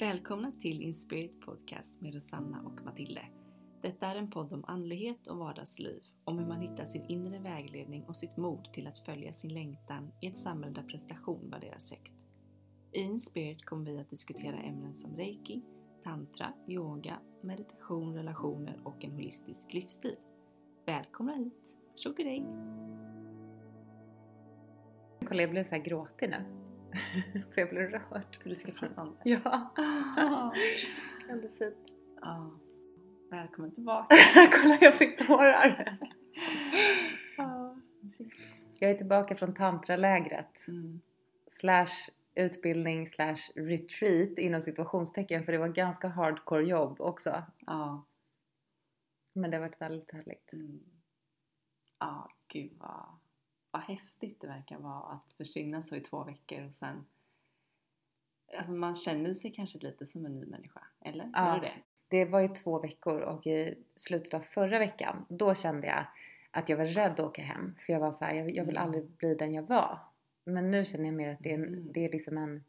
Välkomna till Inspirit Podcast med Rosanna och Matilde. Detta är en podd om andlighet och vardagsliv, om hur man hittar sin inre vägledning och sitt mod till att följa sin längtan i ett samhälle där prestation värderas högt. I Inspirit kommer vi att diskutera ämnen som reiki, tantra, yoga, meditation, relationer och en holistisk livsstil. Välkomna hit! Tjockadej! Kolla jag blev så här gråtig nu. För jag blev rörd. Du ska prata om det? Ja. Ändå fint. Ja. Välkommen tillbaka! Kolla jag fick tårar. Jag är tillbaka från tantralägret. Mm. Slash utbildning slash retreat inom situationstecken för det var ganska hardcore jobb också. Ja. Men det har varit väldigt härligt. Mm. Ja, gud vad, vad häftigt det verkar vara att försvinna så i två veckor och sen Alltså man känner sig kanske lite som en ny människa, eller? Ja. Gör det? Det var ju två veckor och i slutet av förra veckan då kände jag att jag var rädd att åka hem. För jag var så här, jag, jag vill Mm. aldrig bli den jag var. Men nu känner jag mer att det är, en, Mm. det är liksom en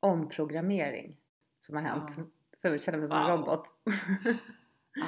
omprogrammering som har hänt. Ja. Så jag känner mig som en Wow. robot. Ja.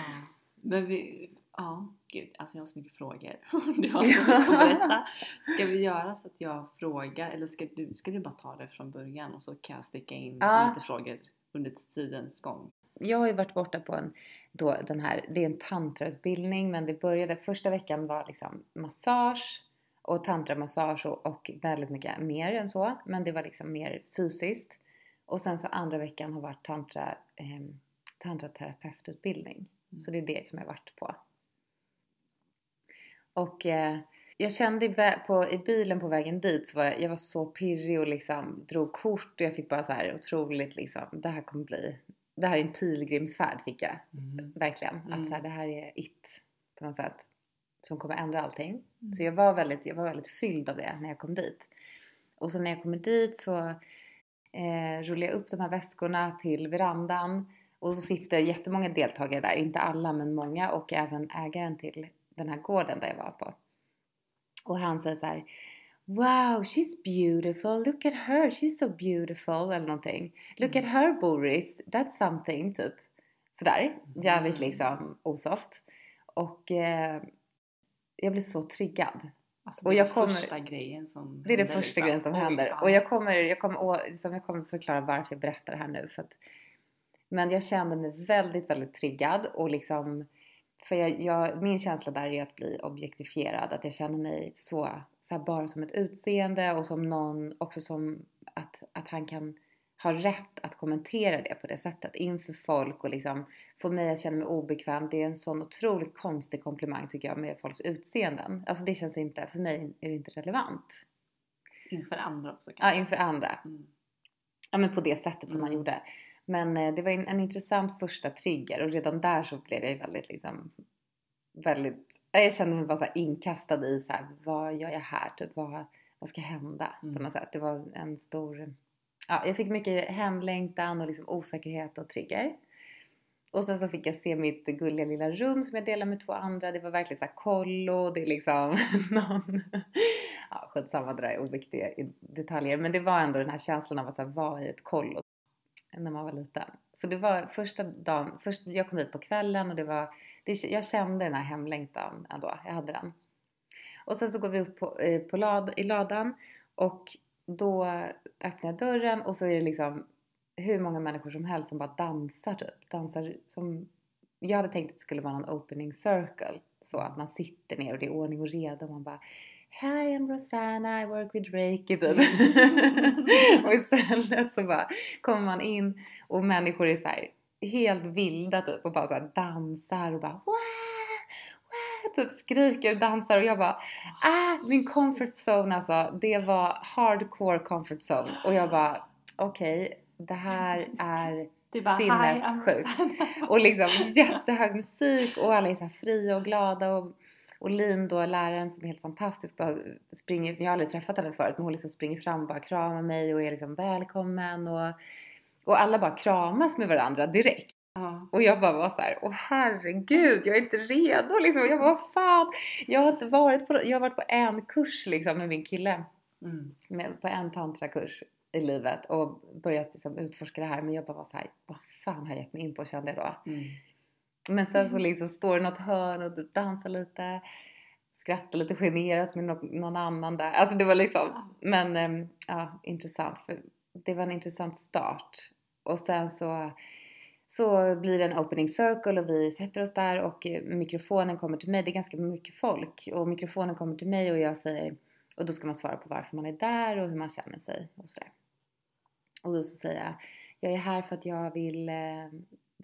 Men vi, ja, gud, alltså jag har så mycket frågor. Du har så mycket att berätta. Ska vi göra så att jag frågar, eller ska du, ska du bara ta det från början och så kan jag sticka in Ja. lite frågor under tidens gång? Jag har ju varit borta på en, då den här, det är en tantrautbildning men det började, första veckan var liksom massage och tantramassage och, och väldigt mycket mer än så. Men det var liksom mer fysiskt. Och sen så andra veckan har varit tantra, eh, tantraterapeututbildning. Mm. Så det är det som jag har varit på. Och eh, jag kände på, i bilen på vägen dit så var jag, jag var så pirrig och liksom drog kort och jag fick bara så här otroligt liksom, det här kommer bli, det här är en pilgrimsfärd fick jag verkligen. Mm. Att så här, det här är it på något sätt som kommer ändra allting. Mm. Så jag var, väldigt, jag var väldigt fylld av det när jag kom dit. Och så när jag kommer dit så eh, rullar jag upp de här väskorna till verandan och så sitter jättemånga deltagare där, inte alla men många och även ägaren till den här gården där jag var på. Och han säger så här Wow, she's beautiful, look at her, she's so beautiful eller någonting. Look at her Boris, that's something typ. Sådär, jävligt Mm. liksom osoft. Och eh, jag blir så triggad. Alltså, Och jag kommer- första grejen som Det är den första liksom. grejen som händer. ja. Och jag kommer, jag, kommer, liksom, jag kommer förklara varför jag berättar det här nu. För att, men jag kände mig väldigt, väldigt triggad och liksom för jag, jag, min känsla där är att bli objektifierad. Att jag känner mig så, så bara som ett utseende och som någon också som att, att han kan ha rätt att kommentera det på det sättet inför folk och liksom få mig att känna mig obekväm. Det är en sån otroligt konstig komplimang tycker jag med folks utseenden. Alltså det känns inte, för mig är det inte relevant. Inför andra också Ja, kanske. inför andra. Mm. Ja, men på det sättet som han Mm. gjorde. Men eh, det var en, en intressant första trigger och redan där så blev jag väldigt liksom väldigt, ja, jag kände mig bara så inkastad i så här, vad gör jag här? Typ, vad, vad ska hända? Mm. På något sätt. Det var en stor, ja, jag fick mycket hemlängtan och liksom osäkerhet och trigger. Och sen så fick jag se mitt gulliga lilla rum som jag delade med två andra. Det var verkligen så här kollo, det är liksom någon... Ja, skitsamma, det där är oviktiga detaljer. Men det var ändå den här känslan av att vara i ett kollo när man var liten. Så det var första dagen, först, jag kom hit på kvällen och det var, det, jag kände den här hemlängtan ändå, jag hade den. Och sen så går vi upp på, eh, på lad, i ladan och då öppnar jag dörren och så är det liksom hur många människor som helst som bara dansar typ. Dansar som, jag hade tänkt att det skulle vara någon opening circle. Så att man sitter ner och det är ordning och reda och man bara Hi I'm Rosanna, I work with Reiki typ. och istället så bara kommer man in och människor är så här helt vilda typ och bara så dansar och bara Wah! Wah! typ skriker och dansar och jag bara ah min comfort zone alltså det var hardcore comfort zone och jag bara okej det här är Du bara, Sinnessjukt. Rosanna." och liksom jättehög musik och alla är så fria och glada och, och Lin då, läraren som är helt fantastisk, bara springer, jag har aldrig träffat henne förut men hon liksom springer fram och bara kramar mig och är liksom välkommen och, och alla bara kramas med varandra direkt. Ja. Och jag bara var så här, åh herregud, jag är inte redo liksom. Jag bara, vad fan. Jag har inte varit på, jag har varit på en kurs liksom med min kille. Mm. Med, på en tantrakurs. i livet och börjat liksom utforska det här men jag bara var så här, vad fan har jag gett mig in på kände jag då. Mm. Men sen så liksom står det något hörn och dansar lite, skrattar lite generat med någon annan där. Alltså det var liksom, men ehm, ja, intressant. För det var en intressant start. Och sen så, så blir det en opening circle och vi sätter oss där och eh, mikrofonen kommer till mig. Det är ganska mycket folk och mikrofonen kommer till mig och jag säger, och då ska man svara på varför man är där och hur man känner sig och sådär. Och då så säger jag, jag är här för att jag vill eh,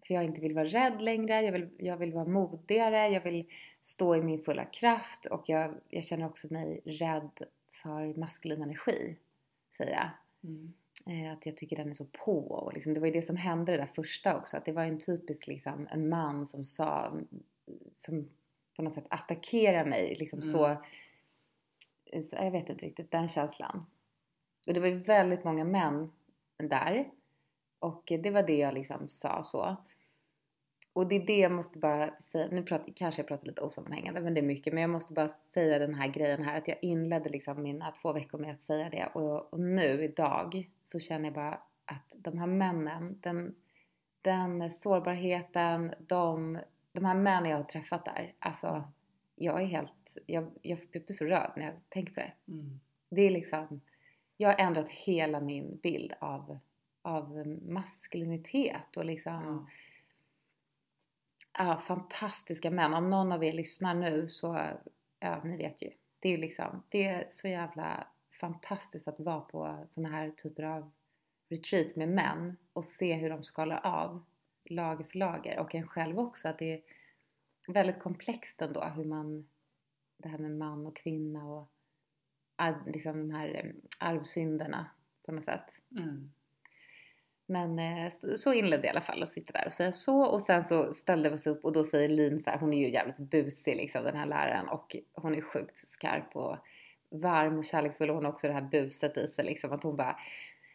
för jag inte vill vara rädd längre, jag vill, jag vill vara modigare, jag vill stå i min fulla kraft och jag, jag känner också mig rädd för maskulin energi, säger jag. Mm. Eh, att jag tycker den är så på och liksom, det var ju det som hände det där första också, att det var en typisk liksom, en man som sa, som på något sätt attackerade mig liksom Mm. så, så, jag vet inte riktigt, den känslan. Och det var ju väldigt många män där och det var det jag liksom sa så. Och det är det jag måste bara säga, nu pratar, kanske jag pratar lite osammanhängande men det är mycket, men jag måste bara säga den här grejen här att jag inledde liksom mina två veckor med att säga det och, och nu idag så känner jag bara att de här männen, den, den sårbarheten, de, de här männen jag har träffat där, alltså jag är helt, jag, jag blir så rörd när jag tänker på det. Mm. Det är liksom, jag har ändrat hela min bild av, av maskulinitet och liksom Ja. ja, fantastiska män. Om någon av er lyssnar nu så, ja ni vet ju. Det är liksom, det är så jävla fantastiskt att vara på såna här typer av retreat med män och se hur de skalar av lager för lager och en själv också att det är väldigt komplext ändå hur man, det här med man och kvinna och liksom de här eh, arvsynderna på något sätt. Mm. Men eh, så, inledde jag i alla fall och sitter där och säger så. Och sen så ställde vi oss upp och då säger Lin så här, hon är ju jävligt busig liksom den här läraren. Och hon är sjukt skarp och varm och kärleksfull. Och hon har också det här buset i sig liksom att hon bara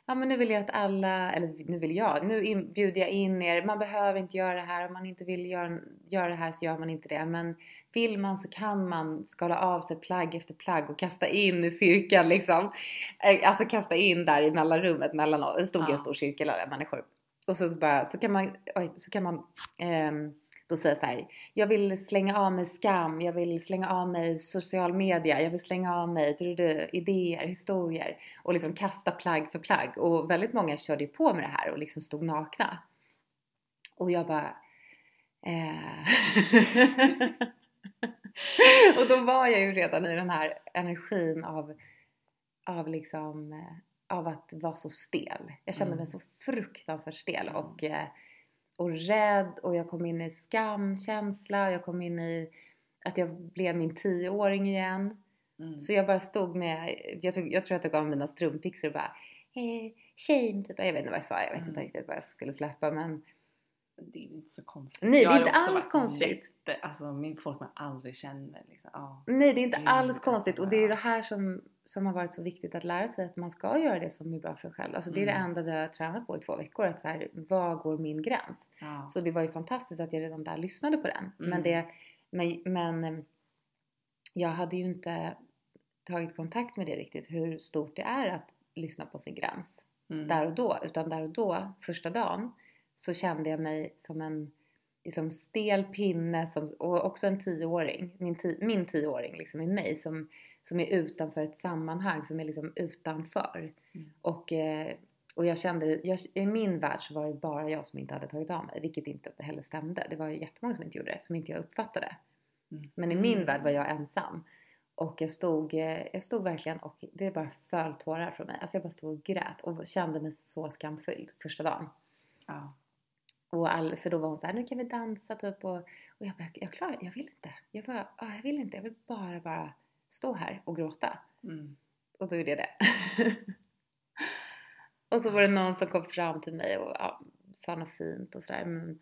Ja men nu vill jag att alla, eller nu vill jag, nu bjuder jag in er, man behöver inte göra det här, om man inte vill göra, göra det här så gör man inte det men vill man så kan man skala av sig plagg efter plagg och kasta in i cirkeln liksom. Eh, Alltså kasta in där i mellanrummet mellan. Det stod Ja. en stor cirkel alla människor. Och så, så, bara, så kan man, oj, så kan man ehm, då säga så här. Jag vill slänga av mig skam, jag vill slänga av mig social media, jag vill slänga av mig du, du, idéer, historier och liksom kasta plagg för plagg. Och väldigt många körde ju på med det här och liksom stod nakna. Och jag bara... Eh... och då var jag ju redan i den här energin av, av liksom eh, av att vara så stel. Jag kände Mm. mig så fruktansvärt stel Mm. och, eh, och rädd och jag kom in i skamkänsla och jag kom in i att jag blev min tioåring igen. Mm. Så jag bara stod med, jag, tog, jag tror att jag gav mina strumpbyxor och bara eh, shame typ. Jag vet inte vad jag sa, jag vet inte Mm. riktigt vad jag skulle släppa men Det är ju inte så konstigt. Nej, det är inte alls konstigt. Jätte, alltså min folk man aldrig känner liksom. Ja. nej det är inte Gud, alls alltså, konstigt och det är det här som, som har varit så viktigt att lära sig att man ska göra det som är bra för en själv. Alltså det är det Mm. enda vi har tränat på i två veckor, att så här, vad går min gräns? Ja. Så det var ju fantastiskt att jag redan där lyssnade på den. Mm. Men, det, men, men eh, jag hade ju inte tagit kontakt med det riktigt, hur stort det är att lyssna på sin gräns Mm. där och då. Utan där och då, första dagen, så kände jag mig som en liksom stel pinne som, och också en tioåring, min, ti, min tioåring liksom i mig som, som är utanför ett sammanhang, som är liksom utanför. Mm. Och, eh, och jag kände, jag, i min värld så var det bara jag som inte hade tagit av mig, vilket inte heller stämde. Det var ju jättemånga som inte gjorde det, som inte jag uppfattade. Mm. Men i min värld var jag ensam. Och jag stod, eh, jag stod verkligen och det bara föll tårar från mig. Alltså jag bara stod och grät och kände mig så skamfylld första dagen. Ja. Och all, för då var hon så här, nu kan vi dansa typ och, och jag bara, jag klarar jag vill inte. Jag bara, ah, jag vill inte, jag vill bara, bara stå här och gråta. Mm. Och då gjorde jag det. och så var det någon som kom fram till mig och ja, sa något fint och sådär. Men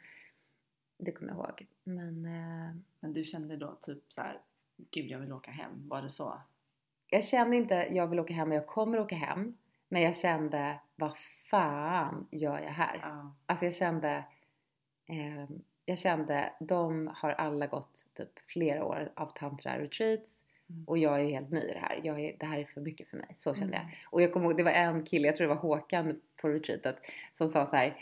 det kommer jag ihåg. Men eh, Men du kände då typ så här, gud jag vill åka hem. Var det så? jag kände inte, jag vill åka hem och jag kommer åka hem. Men jag kände, vad fan gör jag här? Ja. Alltså jag kände, jag kände, de har alla gått typ flera år av tantra retreats Mm. Och jag är helt ny i det här. Jag är, det här är för mycket för mig. Så kände Mm. jag. Och jag kommer ihåg, det var en kille, jag tror det var Håkan på retreatet, som sa så här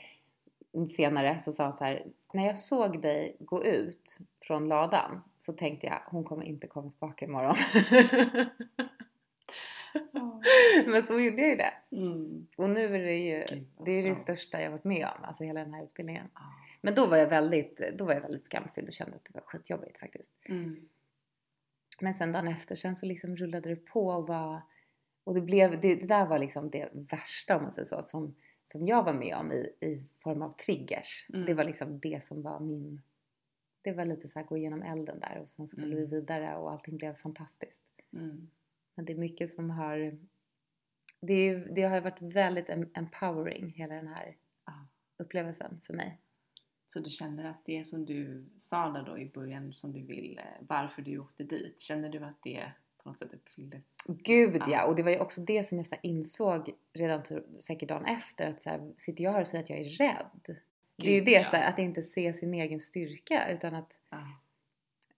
senare så sa han så här, när jag såg dig gå ut från ladan så tänkte jag, hon kommer inte komma tillbaka imorgon. Men så gjorde jag ju det. Mm. Och nu är det ju, Gud, det är det största jag varit med om, alltså hela den här utbildningen. Ja. Men då var jag väldigt, då var jag väldigt skamfylld och kände att det var skitjobbigt faktiskt. Mm. Men sen dagen efter, sen så liksom rullade det på och var, och det blev, det, det där var liksom det värsta om man säger så, som, som jag var med om i, i form av triggers. Mm. Det var liksom det som var min, det var lite så här gå igenom elden där och sen skulle Mm. vi vidare och allting blev fantastiskt. Mm. Men det är mycket som har, det, det har varit väldigt em- empowering hela den här upplevelsen för mig. Så du känner att det som du sa där då i början som du ville, varför du åkte dit, känner du att det på något sätt uppfylldes? Gud ja, och det var ju också det som jag så insåg redan typ, säkert dagen efter att så här, sitter jag här och säger att jag är rädd? det är ju Gud, det, ja. så här, att inte se sin egen styrka utan att, Ja.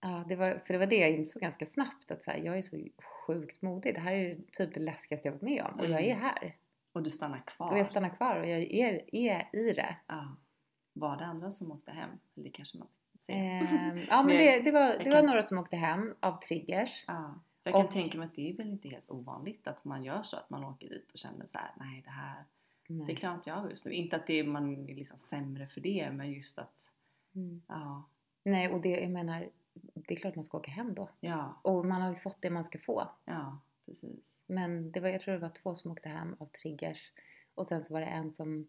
ja, det var, för det var det jag insåg ganska snabbt att så här, jag är så sjukt modig. Det här är typ det läskigaste jag varit med om och jag är Mm. här. Och du stannar kvar? Och jag stannar kvar och jag är, är i det. Ja. Var det andra som åkte hem? Eller kanske man säga? Ehm, ja men det, det, var, det var kan- några som åkte hem av triggers. För jag kan Och- tänka mig att det är väl inte helt ovanligt att man gör så, att man åker dit och känner så här: nej det här, Nej. det klarar inte jag just nu. Inte att det är, man är liksom sämre för det, men just att, Mm. ja, Nej och det, jag menar, det är klart man ska åka hem då. ja, Och man har ju fått det man ska få. ja, precis. Men det var, jag tror det var två som åkte hem av triggers. Och sen så var det en som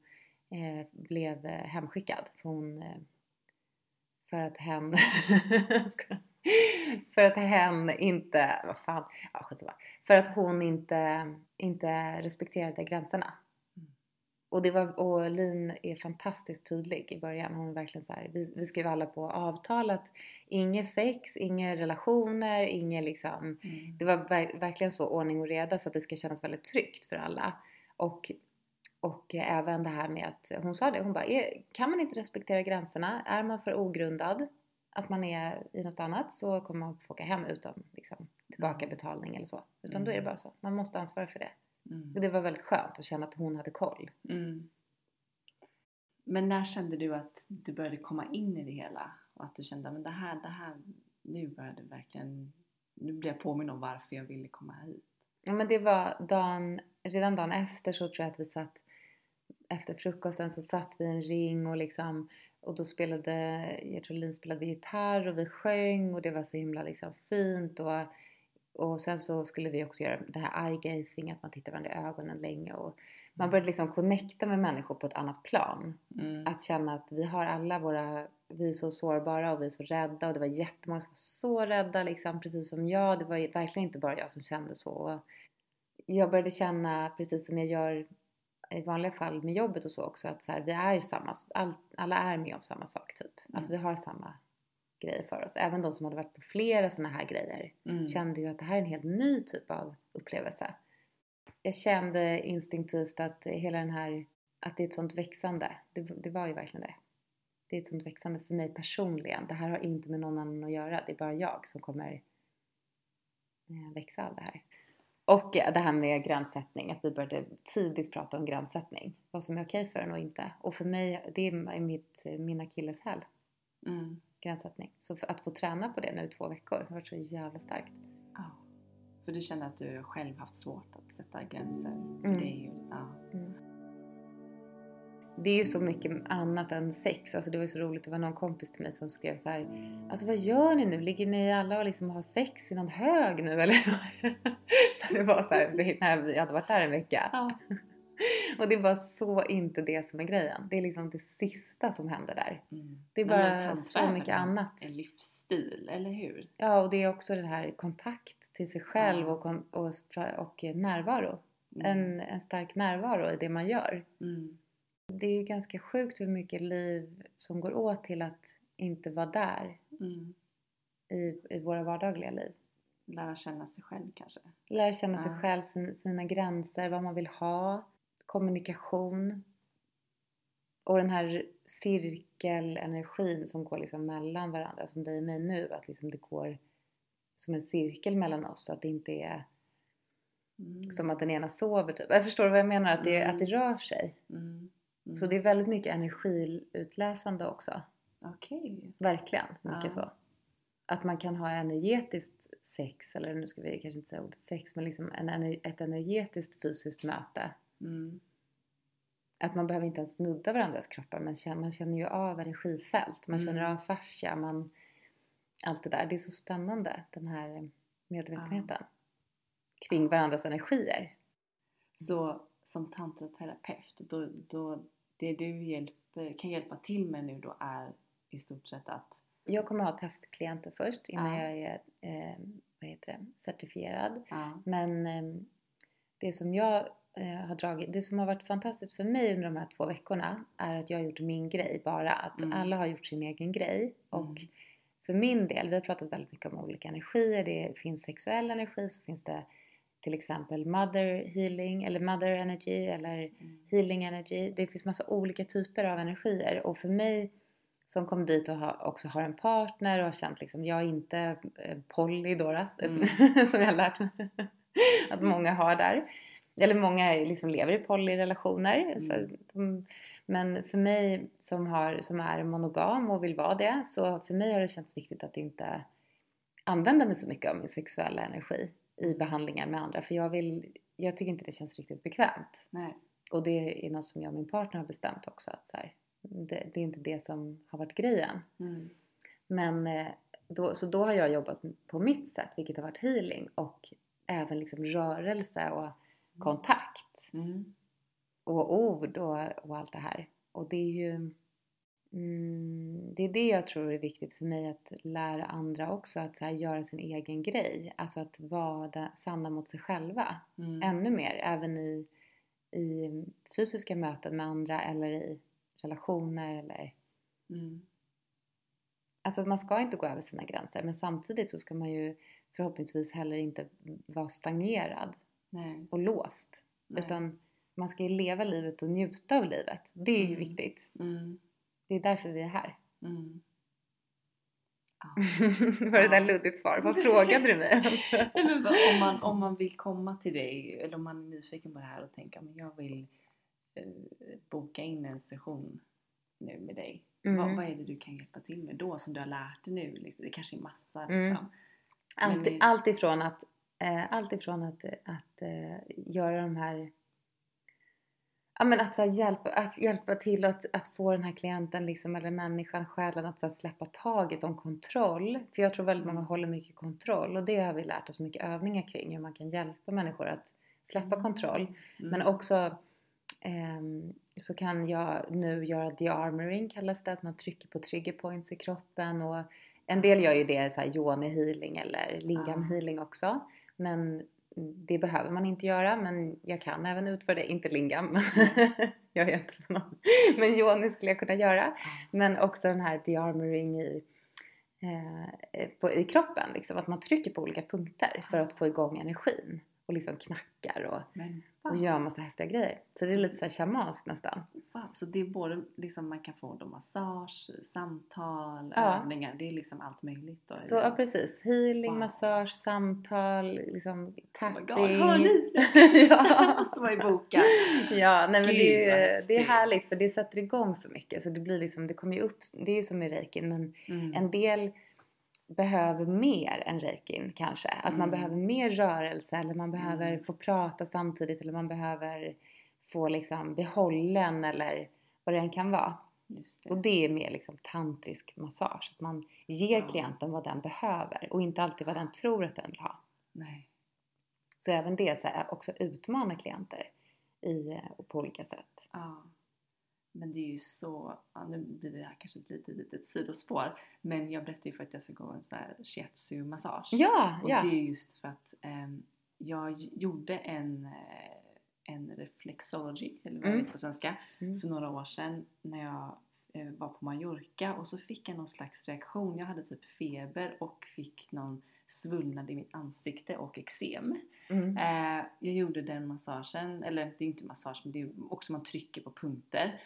eh, blev eh, hemskickad. För hon... Eh, för att hen... För att hen inte... Vad fan? Ja, skitsamma. För att hon inte, inte respekterade gränserna. Mm. Och, det var, och Lin är fantastiskt tydlig i början. Hon är verkligen så här, vi, vi skrev alla på avtal att inget sex, inga relationer, inget liksom Mm. det var ver- verkligen så ordning och reda så att det ska kännas väldigt tryggt för alla. Och, och eh, även det här med att hon sa det, hon bara, är, kan man inte respektera gränserna, är man för ogrundad, att man är i något annat så kommer man få åka hem utan liksom, tillbakabetalning eller så. Utan då är det Mm. bara så, man måste ansvara för det. Mm. Och det var väldigt skönt att känna att hon hade koll. Mm. Men när kände du att du började komma in i det hela? Och att du kände att det här, det här, nu började verkligen, nu blir jag påminn om varför jag ville komma hit. Ja men det var dagen, redan dagen efter så tror jag att vi satt efter frukosten så satt vi i en ring och liksom och då spelade, jag tror Lin spelade gitarr och vi sjöng och det var så himla liksom fint och, och sen så skulle vi också göra det här eye gazing, att man tittar varandra i ögonen länge och man började liksom connecta med människor på ett annat plan. Mm. Att känna att vi har alla våra, vi är så sårbara och vi är så rädda och det var jättemånga som var så rädda liksom, precis som jag. Det var verkligen inte bara jag som kände så. Jag började känna, precis som jag gör i vanliga fall med jobbet och så också, att så här, vi är samma, all, alla är med om samma sak typ. Alltså vi har samma grejer för oss. Även de som hade varit på flera sådana här grejer Mm. kände ju att det här är en helt ny typ av upplevelse. Jag kände instinktivt att hela den här, att det är ett sånt växande. Det, det var ju verkligen det. Det är ett sånt växande för mig personligen. Det här har inte med någon annan att göra. Det är bara jag som kommer eh, växa av det här. Och det här med gränssättning, att vi började tidigt prata om gränssättning. Vad som är okej för en och inte. Och för mig, det är mitt, min akilleshäl, Mm. gränssättning. Så att få träna på det nu i två veckor har varit så jävla starkt. Ja. För du känner att du själv haft svårt att sätta gränser. För Mm. det är ju, ja. Det är ju så mycket annat än sex. Alltså det var så roligt, det var någon kompis till mig som skrev så här. Alltså vad gör ni nu? Ligger ni alla och liksom har sex i någon hög nu eller? det var så här, när vi hade varit där en vecka. ja. Och det var så inte det som är grejen. Det är liksom det sista som händer där. Mm. Det är bara så mycket annat. En livsstil, eller hur? Ja, och det är också den här kontakt till sig själv Ja. och, och, och närvaro. Mm. En, en stark närvaro i det man gör. Mm. Det är ju ganska sjukt hur mycket liv som går åt till att inte vara där Mm. i, i våra vardagliga liv. Lära känna sig själv kanske. Lära känna sig Ja. själv, sin, sina gränser, vad man vill ha, kommunikation. Och den här cirkelenergin som går liksom mellan varandra, som dig och mig nu, att liksom det går som en cirkel mellan oss. Att det inte är Mm. som att den ena sover typ. Jag förstår vad jag menar? Att det, Mm. att det rör sig. Mm. Mm. Så det är väldigt mycket energiutläsande också. Okej. Verkligen, mycket Ja. så. Att man kan ha energetiskt sex, eller nu ska vi kanske inte säga ordet sex, men liksom en, ett energetiskt fysiskt möte. Mm. Att man behöver inte ens nudda varandras kroppar, men känner, man känner ju av energifält, man känner Mm. av fascia, man, allt det där. Det är så spännande, den här medvetenheten kring varandras energier. Så som tantraterapeut, då, då, det du hjälper, kan hjälpa till med nu då är i stort sett att Jag kommer ha testklienter först innan Ja. jag är eh, vad heter det, certifierad. ja, Men eh, det som jag eh, har dragit, det som har varit fantastiskt för mig under de här två veckorna är att jag har gjort min grej bara. Att Mm. alla har gjort sin egen grej. Och Mm. för min del, vi har pratat väldigt mycket om olika energier. Det finns sexuell energi, så finns det till exempel mother healing eller mother energy eller mm. healing energy. Det finns massa olika typer av energier och för mig som kom dit och också har en partner och har känt liksom, jag är inte eh, poly då, Mm. som jag har lärt mig att många har där. Eller många liksom lever i polyrelationer. Mm. De, men för mig som, har, som är monogam och vill vara det, så för mig har det känts viktigt att inte använda mig så mycket av min sexuella energi i behandlingar med andra. För jag, vill, jag tycker inte det känns riktigt bekvämt. Nej. Och det är något som jag och min partner har bestämt också. Att så här, det, det är inte det som har varit grejen. Mm. Men eh, då, så då har jag jobbat på mitt sätt, vilket har varit healing och även liksom rörelse och kontakt Mm. och ord och, och allt det här. Och det är ju mm, det är det jag tror är viktigt för mig att lära andra också att så här, göra sin egen grej. Alltså att vara sanna mot sig själva Mm. ännu mer, även i, i fysiska möten med andra eller i relationer eller Mm. Alltså man ska inte gå över sina gränser men samtidigt så ska man ju förhoppningsvis heller inte vara stagnerad Nej. och låst. Nej. Utan man ska ju leva livet och njuta av livet. Det är ju Mm. viktigt. Mm. Det är därför vi är här. Mm. Ja. Var det där luddigt svar? Vad frågade du mig? Alltså. Nej, men vad- om, man, om man vill komma till dig eller om man är nyfiken på det här och tänker att jag vill eh, boka in en session nu med dig. Vad, Mm. vad är det du kan hjälpa till med då som du har lärt dig nu? Liksom? Det kanske är massa Mm. liksom. Allt, Men allt ifrån att, eh, allt ifrån att, att eh, göra de här Ja men att, så här, hjälpa, att hjälpa till att, att få den här klienten liksom, eller människan, själen att så här, släppa taget om kontroll. För jag tror väldigt många Mm. håller mycket kontroll och det har vi lärt oss mycket övningar kring hur man kan hjälpa människor att släppa kontroll. Mm. Men också ehm, så kan jag nu göra de-armoring kallas det, att man trycker på trigger points i kroppen och en del gör ju det så här yoni healing eller lingam healing också. Men det behöver man inte göra men jag kan även utföra det, inte lingam. jag är inte på någon. Men yoni skulle jag kunna göra. Men också den här dearmoring i, eh, eh, på, i kroppen, liksom, att man trycker på olika punkter för att få igång energin. Och liksom knackar och Men, och gör massa häftiga grejer. Så det är lite så här shamanskt nästan. Wow. Så det är både liksom man kan få då massage, samtal, Ja. övningar. Det är liksom allt möjligt. Då. Så ja, precis. Healing, Wow. massage, samtal, liksom Oh my tapping. God, hör ni? Det ja. måste man ju boka. ja, nej men Gud, det är, det är härligt för det sätter igång så mycket. Så det blir liksom, det kommer ju upp, det är ju som i reikin men Mm. en del behöver mer än reikin kanske. Att man Mm. behöver mer rörelse eller man behöver Mm. få prata samtidigt eller man behöver få liksom behållen eller vad det än kan vara. Det. Och det är mer liksom tantrisk massage. Att man ger Ja. klienten vad den behöver och inte alltid vad den tror att den vill ha. Nej. Så även det så här, också utmana klienter i, eh, på olika sätt. Ja. Men det är ju så, ja, nu blir det här kanske ett litet, litet sidospår. Men jag berättade ju för att jag ska gå en sån här shiatsu-massage. Ja, Och ja. det är just för att ehm, jag gjorde en, eh, en reflexology, eller vad det Mm. heter på svenska, Mm. för några år sedan när jag eh, var på Mallorca och så fick jag någon slags reaktion. Jag hade typ feber och fick någon svullnad i mitt ansikte och eksem. Mm. Eh, jag gjorde den massagen, eller det är inte massage men det är också man trycker på punkter.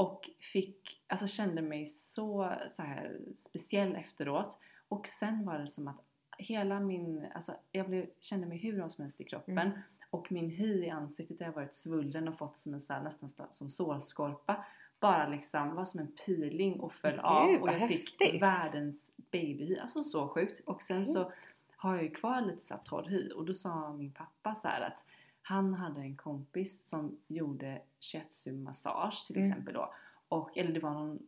Och fick, alltså kände mig så, så här speciell efteråt. Och sen var det som att hela min, alltså jag blev, kände mig hur bra som helst i kroppen. Mm. Och min hy i ansiktet har varit svullen och fått som en så här, nästan sta- som sårskorpa. Bara liksom var som en peeling och föll Gud, av. Och jag fick häftigt. världens babyhy. Alltså så sjukt. Och sen så har jag ju kvar lite så här torr hy. Och då sa min pappa så här att han hade en kompis som gjorde shiatsu-massage till Mm. exempel då. Och, eller det var någon,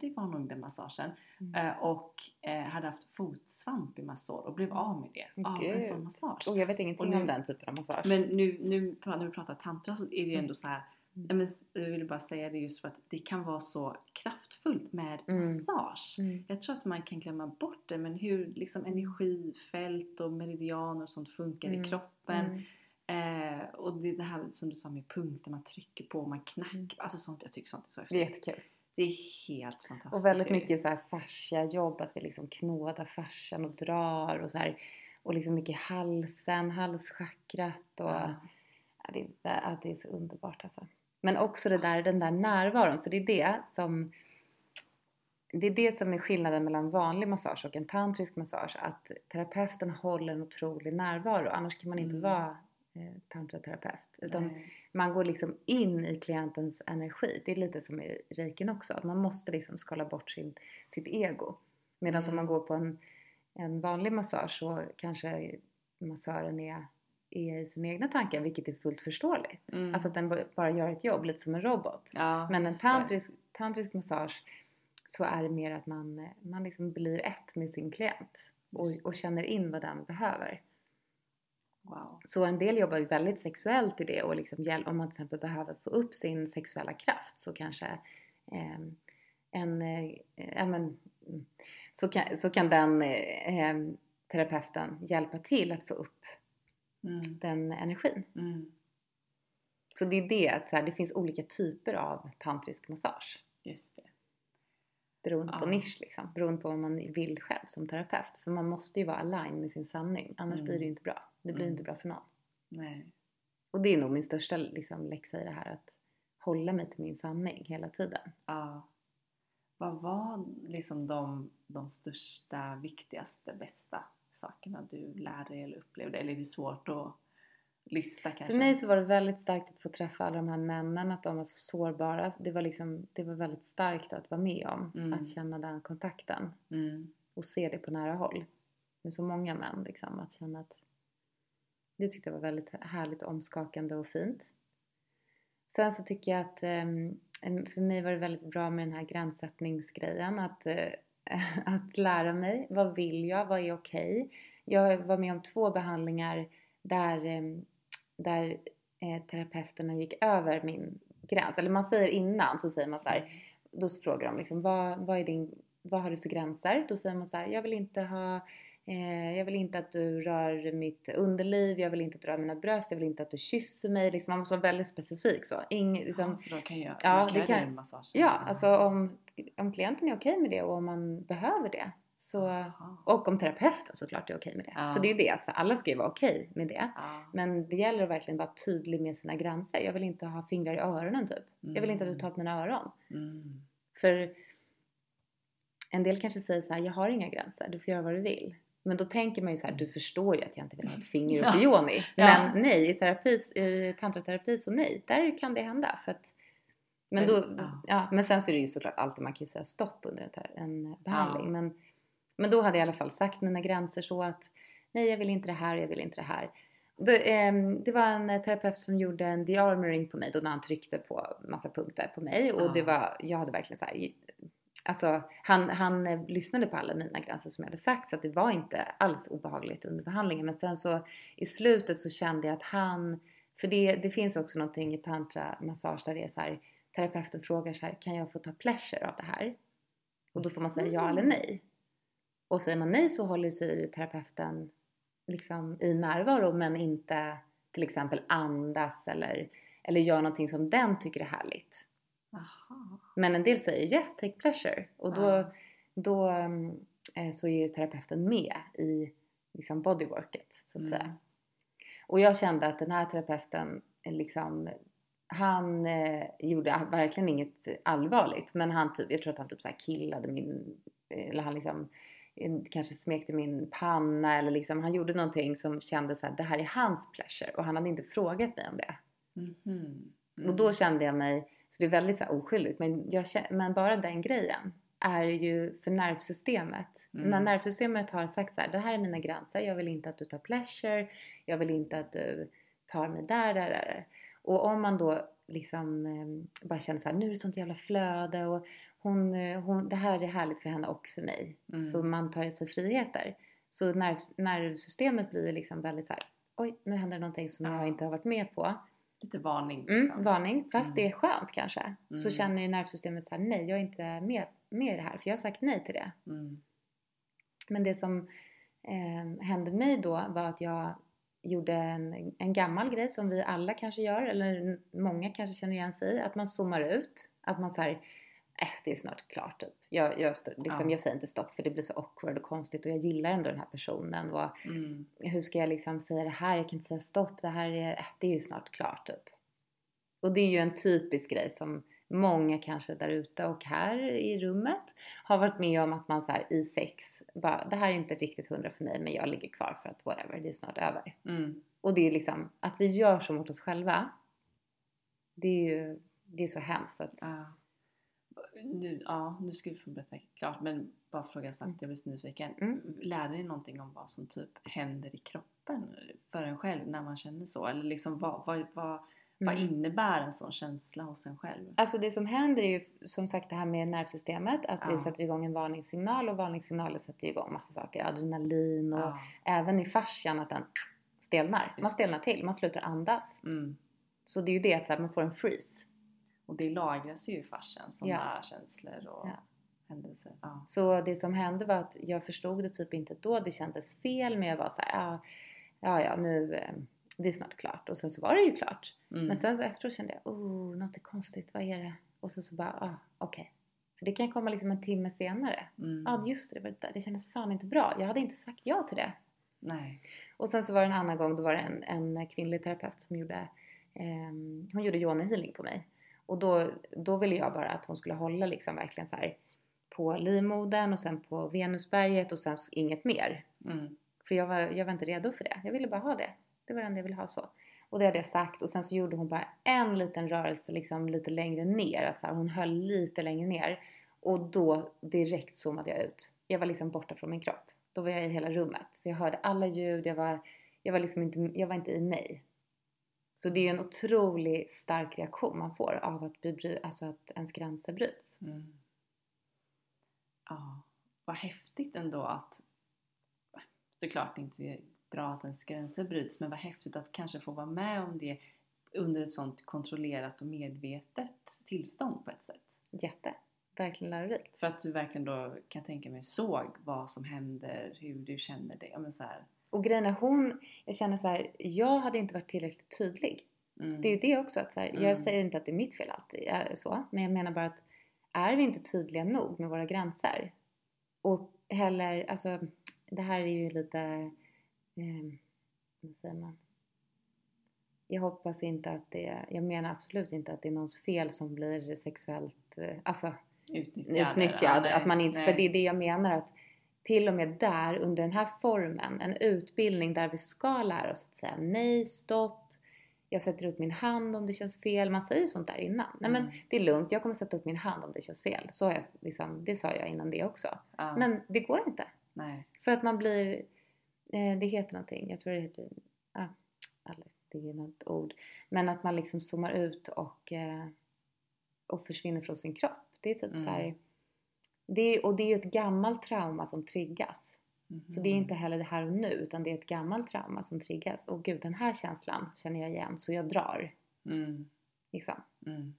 det var nog den massagen. Mm. Eh, och eh, hade haft fotsvamp i massor och blev av med det. Av en sån massage. Och jag vet ingenting nu- om den typen av massage. Men nu, nu när vi pratar tantra så är det Mm. ändå så här. Mm. Men jag vill bara säga det just för att det kan vara så kraftfullt med Mm. massage. Mm. Jag tror att man kan glömma bort det men hur liksom energifält och meridianer och sånt funkar Mm. i kroppen. Eh, och det, det här som du sa med punkter man trycker på, man knackar. Mm. Alltså sånt, jag tycker sånt är så Det är häftigt. jättekul. Det är helt fantastiskt. Och väldigt mycket så här fascia-jobb, att vi liksom knådar fascian och drar och så här. Och liksom mycket halsen, halschakrat och Ja. ja, det, är, ja, det är så underbart alltså. Men också det där, den där närvaron, för det är det som det är det som är skillnaden mellan vanlig massage och en tantrisk massage. Att terapeuten håller en otrolig närvaro. Annars kan man inte Mm. vara tantraterapeut. Utan Nej. man går liksom in i klientens energi. Det är lite som i reikin också. Att man måste liksom skala bort sin, sitt ego. Medan om Mm. man går på en, en vanlig massage så kanske massören är, är i sina egna tankar. Vilket är fullt förståeligt. Mm. Alltså att den bara- gör ett jobb, lite som en robot. ja, Men en tantrisk, tantrisk massage så är det mer att man, man liksom blir ett med sin klient. Och, och känner in vad den behöver. Wow. Så en del jobbar ju väldigt sexuellt i det och liksom om man till exempel behöver få upp sin sexuella kraft så kanske ehm, en, eh, men, mm, så, kan, så kan den eh, em, terapeuten hjälpa till att få upp Mm. den energin. Mm. Så det är det att så här, det finns olika typer av tantrisk massage. Just det. Beroende på Ja. nisch liksom, beroende på vad man vill själv som terapeut. För man måste ju vara align med sin sanning, annars Mm. blir det ju inte bra. Det blir Mm. inte bra för någon. Nej. Och det är nog min största liksom, läxa i det här, att hålla mig till min sanning hela tiden. Ja. Vad var liksom de, de största, viktigaste, bästa sakerna du lärde dig eller upplevde? Eller är det svårt att lista kanske? För mig så var det väldigt starkt att få träffa alla de här männen, att de var så sårbara. Det var, liksom, det var väldigt starkt att vara med om, Mm. att känna den kontakten Mm. och se det på nära håll. Med så många män liksom, att känna att det tyckte jag var väldigt härligt, omskakande och fint. Sen så tycker jag att ehm, för mig var det väldigt bra med den här gränssättningsgrejen. Att, eh, att lära mig. Vad vill jag? Vad är okej? Jag var med om två behandlingar där, ehm, där eh, terapeuterna gick över min gräns. Eller man säger innan så säger man så här. Då frågar de liksom vad, vad, är din, vad har du för gränser? Då säger man så här. Jag vill inte ha jag vill inte att du rör mitt underliv, jag vill inte att du rör mina bröst, jag vill inte att du kysser mig. Liksom, man måste vara väldigt specifik så. Ing, liksom, ja, för då kan jag, Ja, det kan en massage. Ja, alltså om, om klienten är okej med det och om man behöver det. Så, och om terapeuten såklart är okej med det. Ja. Så det är det, att alla ska ju vara okej med det. Ja. Men det gäller att verkligen vara tydlig med sina gränser. Jag vill inte ha fingrar i öronen typ. Jag vill inte att du tar på mina öron. Mm. För en del kanske säger så här, jag har inga gränser, du får göra vad du vill. Men då tänker man ju så här, du förstår ju att jag inte vill ha ett finger upp i yoni. Ja. Men nej, i, terapi, i tantraterapi så nej, där kan det hända. För att, men, då, ja. ja. men sen så är det ju såklart alltid, man kan ju säga stopp under en, behandling. Ja. Men, men då hade jag i alla fall sagt mina gränser så att nej, jag vill inte det här och jag vill inte det här. Då, ehm, det var en eh, terapeut som gjorde en dearmoring på mig då när han tryckte på massa punkter på mig och Ja. det var, jag hade verkligen så här, Alltså han, han eh, lyssnade på alla mina gränser som jag hade sagt så att det var inte alls obehagligt under behandlingen. Men sen så i slutet så kände jag att han, för det, det finns också någonting i tantra massage där det är så här, terapeuten frågar så här, kan jag få ta pleasure av det här? Och då får man säga ja eller nej. Och säger man nej så håller sig ju terapeuten liksom i närvaro men inte till exempel andas eller, eller gör någonting som den tycker är härligt. Aha. Men en del säger yes, take pleasure. Och då, då mm, eh, så är ju terapeuten med i liksom bodyworket så att Mm. säga. Och jag kände att den här terapeuten eh, liksom han eh, gjorde verkligen inget allvarligt men han typ, jag tror att han typ så killade min, eller han liksom eh, kanske smekte min panna eller liksom han gjorde någonting som kändes så här, det här är hans pleasure och han hade inte frågat mig om det. Mhm. Och då kände jag mig, så det är väldigt så här oskyldigt, men, jag, men bara den grejen är ju för nervsystemet. Mm. När nervsystemet har sagt så här, det här är mina gränser, jag vill inte att du tar pleasure, jag vill inte att du tar mig där, där, där. Och om man då liksom eh, bara känner så här, nu är det sånt jävla flöde och hon, eh, hon, det här är härligt för henne och för mig. Mm. Så man tar sig friheter. Så nerv, nervsystemet blir liksom väldigt så här, oj nu händer någonting som Ja. jag inte har varit med på. Lite varning Mm, liksom. varning, fast Mm. det är skönt kanske. Så Mm. känner ju nervsystemet så här, nej jag är inte med, med i det här för jag har sagt nej till det. Mm. Men det som eh, hände mig då var att jag gjorde en, en gammal grej som vi alla kanske gör, eller många kanske känner igen sig i, att man zoomar ut. Att man säger äh, det är snart klart typ. Jag, jag, liksom, Ja. jag säger inte stopp för det blir så awkward och konstigt och jag gillar ändå den här personen. Och Mm. hur ska jag liksom säga det här? Jag kan inte säga stopp, det här är, äh, det är ju snart klart typ. Och det är ju en typisk grej som många kanske där ute och här i rummet har varit med om att man så här i sex bara, det här är inte riktigt hundra för mig men jag ligger kvar för att whatever, det är snart över. Mm. Och det är liksom, att vi gör så mot oss själva, det är ju, det är så hemskt att, Ja. Nu, ja, nu ska vi få berätta klart men bara fråga snabbt, Mm. jag blir så nyfiken. Mm. Lärde ni någonting om vad som typ händer i kroppen för en själv när man känner så? Eller liksom vad, vad, vad, vad Mm. innebär en sån känsla hos en själv? Alltså det som händer är ju som sagt det här med nervsystemet, att det Ja. sätter igång en varningssignal och varningssignaler sätter igång massa saker, adrenalin och Ja. även i fascian att den stelnar. Man stelnar till, man slutar andas. Mm. Så det är ju det att man får en freeze. Och det lagras ju i fascian, sådana Ja. känslor och Ja. händelser. Ja. Så det som hände var att jag förstod det typ inte då, det kändes fel men jag var så här, ja, ja, ja nu, eh, det är snart klart. Och sen så var det ju klart. Mm. Men sen så efteråt kände jag, oh, något är konstigt, vad är det? Och sen så bara, ah, okej. För det kan komma liksom en timme senare. Mm. Ja, just det, det, det, kändes fan inte bra. Jag hade inte sagt ja till det. Nej. Och sen så var det en annan gång, då var det en, en kvinnlig terapeut som gjorde, ehm, hon gjorde yoni healing på mig. Och då, då ville jag bara att hon skulle hålla liksom verkligen så här på livmodern och sen på venusberget och sen inget mer. Mm. För jag var, jag var inte redo för det. Jag ville bara ha det. Det var det enda jag ville ha så. Och det hade jag sagt och sen så gjorde hon bara en liten rörelse liksom lite längre ner. Att så här, hon höll lite längre ner. Och då direkt zoomade jag ut. Jag var liksom borta från min kropp. Då var jag i hela rummet. Så jag hörde alla ljud. Jag var, jag var liksom inte, jag var inte i mig. Så det är en otroligt stark reaktion man får av att, bli, bry- alltså att ens gränser bryts. Mm. Ja, vad häftigt ändå att såklart inte bra att ens gränser bryts men vad häftigt att kanske få vara med om det under ett sånt kontrollerat och medvetet tillstånd på ett sätt. Jätte. Verkligen lärorikt. För att du verkligen då kan tänka mig såg vad som händer, hur du känner dig. Ja, men så här. Och grejen är hon, jag känner så här, jag hade inte varit tillräckligt tydlig. Mm. Det är ju det också att så här, Mm. jag säger inte att det är mitt fel alltid, är så. Men jag menar bara att är vi inte tydliga nog med våra gränser och heller, alltså det här är ju lite, eh, vad säger man? Jag hoppas inte att det, jag menar absolut inte att det är någons fel som blir sexuellt, eh, alltså Utnyttjad. utnyttjad. Ja, nej, att man inte, nej. för det är det jag menar att till och med där under den här formen, en utbildning där vi ska lära oss att säga nej, stopp, jag sätter upp min hand om det känns fel. Man säger ju sånt där innan. Nej men Mm. det är lugnt, jag kommer sätta upp min hand om det känns fel. Så jag, liksom, det sa jag innan det också. Ja, Men det går inte. nej. För att man blir, eh, det heter någonting, jag tror det heter, alla- det är något ord. Men att man liksom zoomar ut och, eh, och försvinner från sin kropp. Det är typ Mm. så här, det är, och det är ju ett gammalt trauma som triggas. Så det är inte heller det här och nu utan det är ett gammalt trauma som triggas. Och gud den här känslan känner jag igen så jag drar. Mm. Liksom. Mm.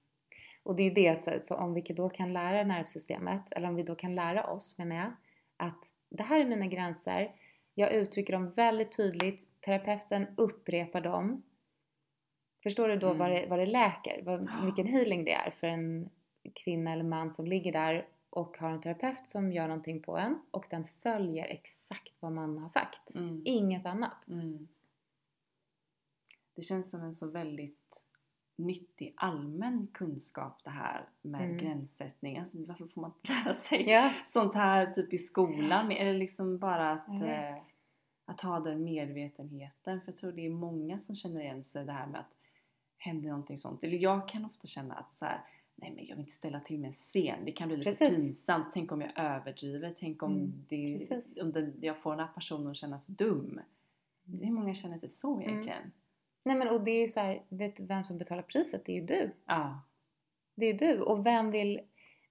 Och det är ju det, att så om vi då kan lära nervsystemet, eller om vi då kan lära oss menar jag, att det här är mina gränser, jag uttrycker dem väldigt tydligt, terapeuten upprepar dem. Förstår du då Mm. vad, det, vad det läker? Vad, vilken healing det är för en kvinna eller man som ligger där och har en terapeut som gör någonting på en och den följer exakt vad man har sagt. Mm. Inget annat. Mm. Det känns som en så väldigt nyttig allmän kunskap det här med Mm. gränssättning. Alltså varför får man inte lära sig Ja. sånt här typ i skolan? Eller liksom bara att, eh, att ha den medvetenheten. För jag tror det är många som känner igen sig det här med att händer någonting sånt. Eller jag kan ofta känna att så här, nej men jag vill inte ställa till med en scen. Det kan bli lite Precis. pinsamt. Tänk om jag överdriver. Tänk om, Mm, det, precis. om det, jag får den här personen att kännas dum. Hur många känner inte så Mm. egentligen? Nej men och det är ju så här, vet du vem som betalar priset? Det är ju du. Ja. Det är ju du. Och vem vill...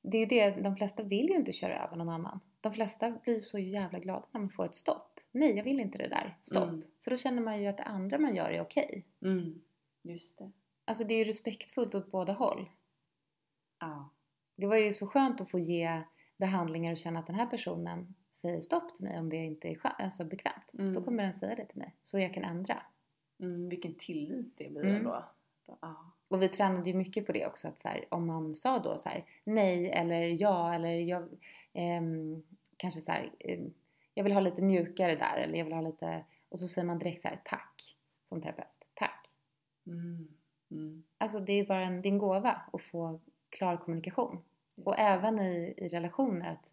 Det är ju det, de flesta vill ju inte köra över någon annan. De flesta blir så jävla glada när man får ett stopp. Nej, jag vill inte det där. Stopp. Mm. För då känner man ju att det andra man gör är okej. Mm. Just det. Alltså det är ju respektfullt åt båda håll. Ja. Det var ju så skönt att få ge behandlingar och känna att den här personen säger stopp till mig om det inte är alltså bekvämt. Mm. Då kommer den säga det till mig. Så jag kan ändra. Mm, vilken tillit det blir Mm. då. då. Och vi tränade ju mycket på det också att så här, om man sa då så här, nej eller ja eller jag ehm, kanske så här, ehm, jag vill ha lite mjukare där eller jag vill ha lite och så säger man direkt så här tack som terapeut, tack. Mm. Mm. Alltså det är bara en, det är en gåva att få klar kommunikation. Och även i, i relationer att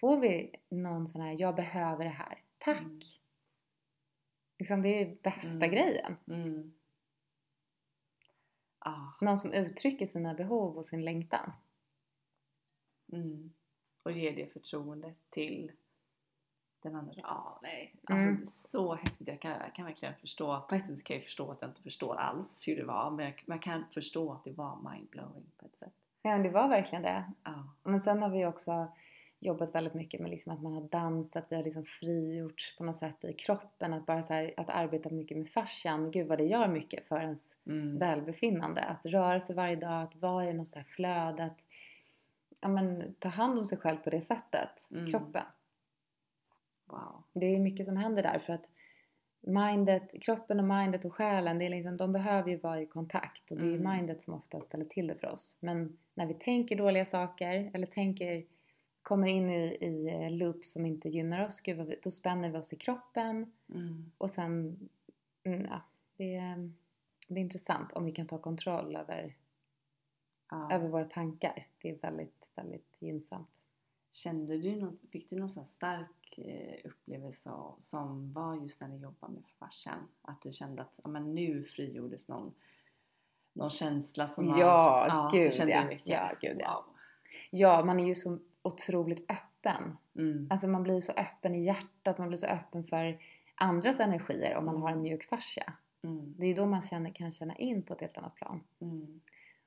får vi någon sån här jag behöver det här, tack. Mm. Liksom det är bästa Mm. grejen. Mm. Ah. Någon som uttrycker sina behov och sin längtan. Mm. Och ge det förtroendet till den andra. Ja, nej. Alltså Mm. så häftigt. Jag kan, jag kan verkligen förstå. På ett sätt kan jag förstå att jag inte förstår alls hur det var. Men jag, men jag kan förstå att det var mindblowing på ett sätt. Ja det var verkligen det. Ja. Men sen har vi också jobbat väldigt mycket med liksom att man har dansat, vi har liksom frigjorts på något sätt i kroppen. Att bara så här, att arbeta mycket med fascian, gud vad det gör mycket för ens Mm. välbefinnande. Att röra sig varje dag, att vara i något så här flöde, att ja, men, ta hand om sig själv på det sättet, Mm. kroppen. Wow. Det är mycket som händer där för att mindet, kroppen och mindet och själen, det är liksom, de behöver ju vara i kontakt och det är ju Mm. mindet som ofta ställer till det för oss. Men när vi tänker dåliga saker eller tänker, kommer in i, i eh, loops som inte gynnar oss, gud då spänner vi oss i kroppen Mm. och sen, mm, ja, det är, det är intressant om vi kan ta kontroll över, Ja. över våra tankar. Det är väldigt, väldigt gynnsamt. Kände du något, fick du någon sån här stark upplevelse av, som var just när ni jobbade med fascian? Att du kände att ja, men nu frigjordes någon, någon känsla som. Ja, du gud, kände ja. mycket. Ja, gud, ja. Wow. Ja, man är ju så otroligt öppen. Mm. Alltså man blir så öppen i hjärtat, man blir så öppen för andras energier om man har en mjuk fascia. Mm. Det är ju då man känner, kan känna in på ett helt annat plan. Mm.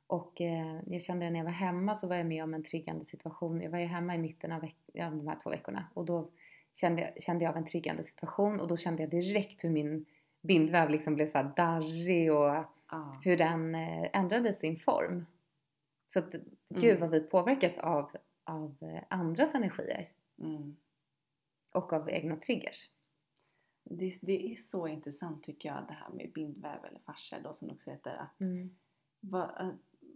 Och eh, jag kände det när jag var hemma så var jag med om en triggande situation. Jag var ju hemma i mitten av veck- ja, de här två veckorna och då kände jag, kände jag av en triggande situation och då kände jag direkt hur min bindväv liksom blev så här darrig och Ja. hur den eh, ändrade sin form. Så att, gud Mm. vad vi påverkas av, av eh, andras energier Mm. och av egna triggers. Det, det är så intressant tycker jag det här med bindväv eller fascia då som det också heter. Att Mm. va- eh,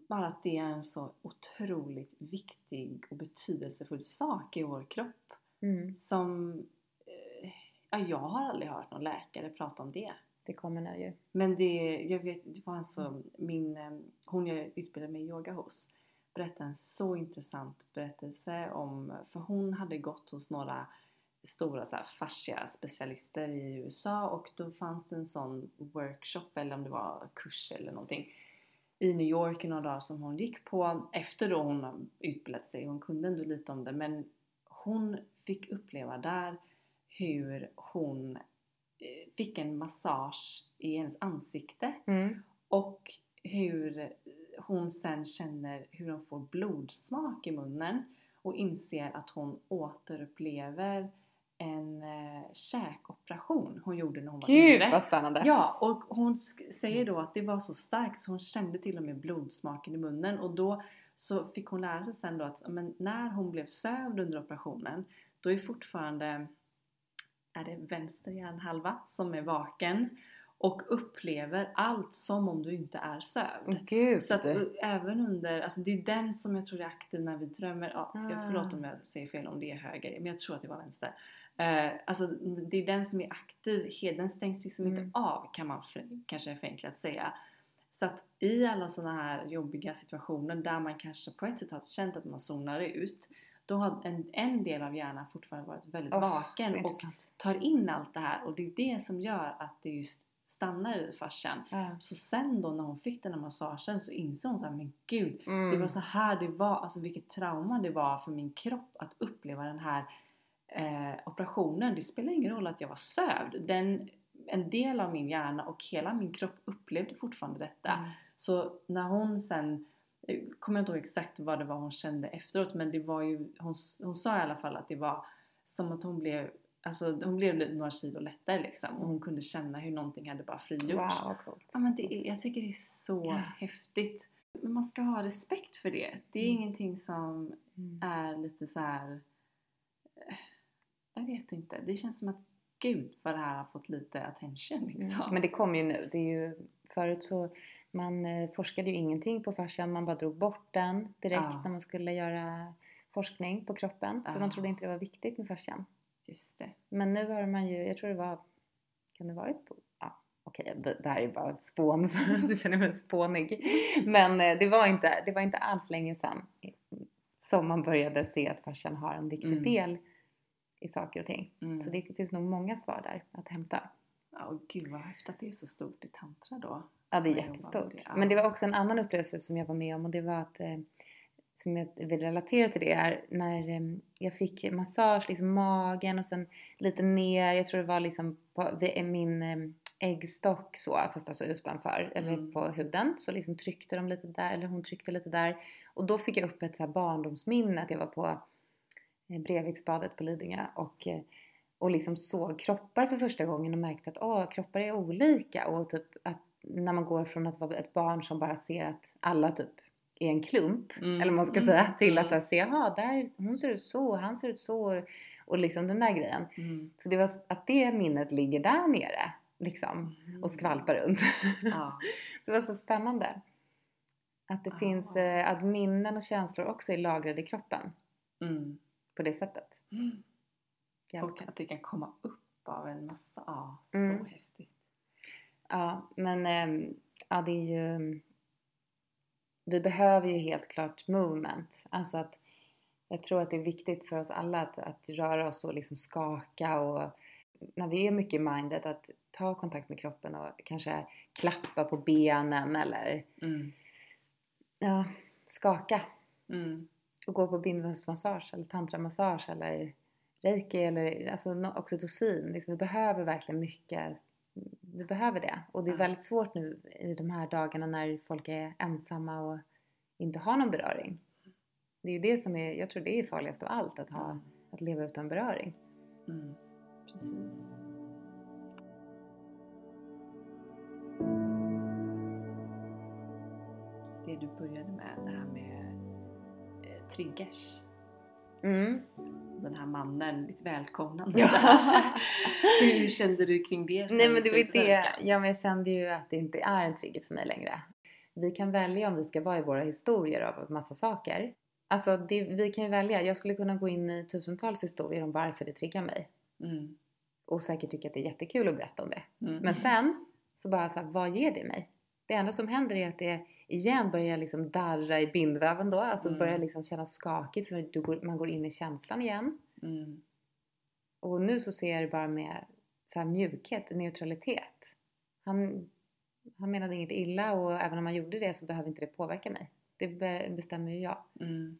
bara att det är en så otroligt viktig och betydelsefull sak i vår kropp. Mm. Som, eh, ja, jag har aldrig hört någon läkare prata om det. Det kommer nu ju. Men det, jag vet, det var alltså min, eh, hon jag utbildade mig i yoga hos berättade en så intressant berättelse om, för hon hade gått hos några stora så här specialister i USA och då fanns det en sån workshop eller om det var kurs eller någonting i New York i några dagar som hon gick på efter då hon utbildat sig. Hon kunde ändå lite om det men hon fick uppleva där hur hon eh, fick en massage i hennes ansikte Mm. och hur hon sen känner hur hon får blodsmak i munnen och inser att hon återupplever en eh, käkoperation hon gjorde när hon var Gud yngre. vad spännande! Ja, och hon säger då att det var så starkt så hon kände till och med blodsmaken i munnen och då så fick hon lära sig sen då att men när hon blev sövd under operationen då är fortfarande är det vänster hjärnhalva som är vaken och upplever allt som om du inte är sövd. Gud! Så att uh, även under, alltså det är den som jag tror är aktiv när vi drömmer. Ja, jag Ah. förlåt om jag säger fel om det är höger, men jag tror att det var vänster. Eh, alltså det är den som är aktiv, den stängs liksom Mm. inte av kan man för, kanske förenklat säga. Så att i alla sådana här jobbiga situationer där man kanske på ett sätt har känt att man zonar ut då har en, en del av hjärnan fortfarande varit väldigt så vaken och tar in allt det här och det är det som gör att det just stannar i farsan. Ja. Så sen då när hon fick den här massagen så insåg hon såhär, men gud, Mm. det var så här det var, alltså vilket trauma det var för min kropp att uppleva den här eh, operationen. Det spelar ingen roll att jag var sövd. Den, en del av min hjärna och hela min kropp upplevde fortfarande detta. Mm. Så när hon sen, eh, kommer jag inte ihåg exakt vad det var hon kände efteråt men det var ju, hon, hon sa i alla fall att det var som att hon blev Alltså hon blev några kilo lättare liksom och hon kunde känna hur någonting hade bara frigjorts. Wow, coolt. Ja, men det är, jag tycker det är så Ja. häftigt. Men man ska ha respekt för det. Det är Mm. ingenting som Mm. är lite så här. eh, Jag vet inte. Det känns som att gud vad det här har fått lite attention liksom. Mm. Men det kommer ju nu. Det är ju, förut så man eh, forskade ju ingenting på fascian. Man bara drog bort den direkt Ja. när man skulle göra forskning på kroppen. För Ja. de trodde inte det var viktigt med fascian. Just det. Men nu har man ju, jag tror det var, kan det varit på, okej det här är bara spån så nu känner mig spånig. Men eh, det var inte, det var inte alls länge sedan som man började se att fascian har en viktig Mm. del i saker och ting. Mm. Så det finns nog många svar där att hämta. Ja, och gud vad häftigt att det är så stort i tantra då. Ja, det är jättestort. det, ja. Men det var också en annan upplevelse som jag var med om och det var att eh, som jag vill relatera till det är när eh, jag fick massage, liksom magen och sen lite ner, jag tror det var liksom på vid min eh, äggstock så, fast alltså utanför, eller Mm. på huden, så liksom tryckte de lite där, eller hon tryckte lite där. Och då fick jag upp ett så här barndomsminne att jag var på eh, Breviksbadet på Lidingö och eh, och liksom såg kroppar för första gången och märkte att åh, kroppar är olika och typ att när man går från att vara ett barn som bara ser att alla typ är en klump Mm. eller man ska Mm. säga till att här, se jaha, där, hon ser ut så, han ser ut så och liksom den där grejen. Mm. Så det var att det minnet ligger där nere liksom Mm. och skvalpar runt. Ja. det var så spännande. Att det Ah. finns, eh, att minnen och känslor också är lagrade i kroppen Mm. På det sättet. Mm. Och att det kan komma upp av en massa, ja, så Mm. häftigt. Ja, men ehm, ja, det är ju... Vi behöver ju helt klart movement. Alltså att jag tror att det är viktigt för oss alla att, att röra oss och liksom skaka och när vi är mycket i mindet att ta kontakt med kroppen och kanske klappa på benen eller Mm. ja, skaka Mm. Och gå på bindvävsmassage eller tantramassage eller reiki eller alltså oxytocin. Liksom, vi behöver verkligen mycket. Vi behöver det. Och det är väldigt svårt nu i de här dagarna när folk är ensamma och inte har någon beröring. Det är ju det som är, jag tror det är farligast av allt, att, ha, att leva utan beröring. Mm. Precis. Det du började med, det här med triggers. Mm. Den här mannen, ditt välkomnande. Ja. Hur kände du kring det Nej men det var det, ja men jag kände ju att det inte är en trigger för mig längre. Vi kan välja om vi ska vara i våra historier av massa saker. Alltså det, vi kan ju välja, jag skulle kunna gå in i tusentals historier om varför det triggar mig. Mm. Och säkert tycka att det är jättekul att berätta om det. Mm. Men sen så bara så här, vad ger det mig? Det enda som händer är att det igen börjar liksom darra i bindväven då, alltså Mm. börjar liksom kännas skakigt för går, man går in i känslan igen. Mm. Och nu så ser jag det bara med så här mjukhet, neutralitet. Han, han menade inget illa och även om han gjorde det så behöver inte det påverka mig. Det be- bestämmer ju jag Mm.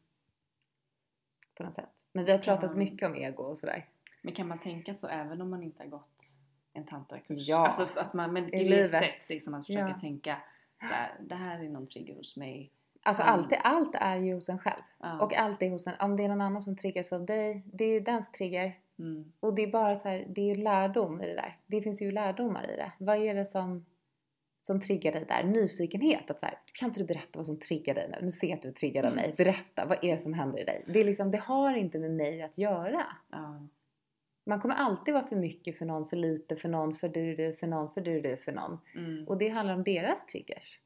på något sätt. Men vi har pratat Ja. mycket om ego och sådär. Men kan man tänka så även om man inte har gått en tantrakurs? Ja. Alltså att man, men I livet. sätt liksom att försöka Ja. tänka så här, det här är någon trigger hos mig. Alltså Mm. allt, allt är ju hos en själv. Ja. Och allt är hos en, om det är någon annan som triggas av dig, det är ju dens trigger. Mm. Och det är bara så här, det är ju lärdom i det där. Det finns ju lärdomar i det. Vad är det som, som triggar dig där? Nyfikenhet. Att så här, kan inte du berätta vad som triggar dig nu? Nu ser jag att du är triggad av mig. Berätta, vad är det som händer i dig? Det, är liksom, det har inte med mig att göra. Ja. Man kommer alltid vara för mycket för någon, för lite för någon, för du, för någon, för du, för någon. Mm. Och det handlar om deras triggers.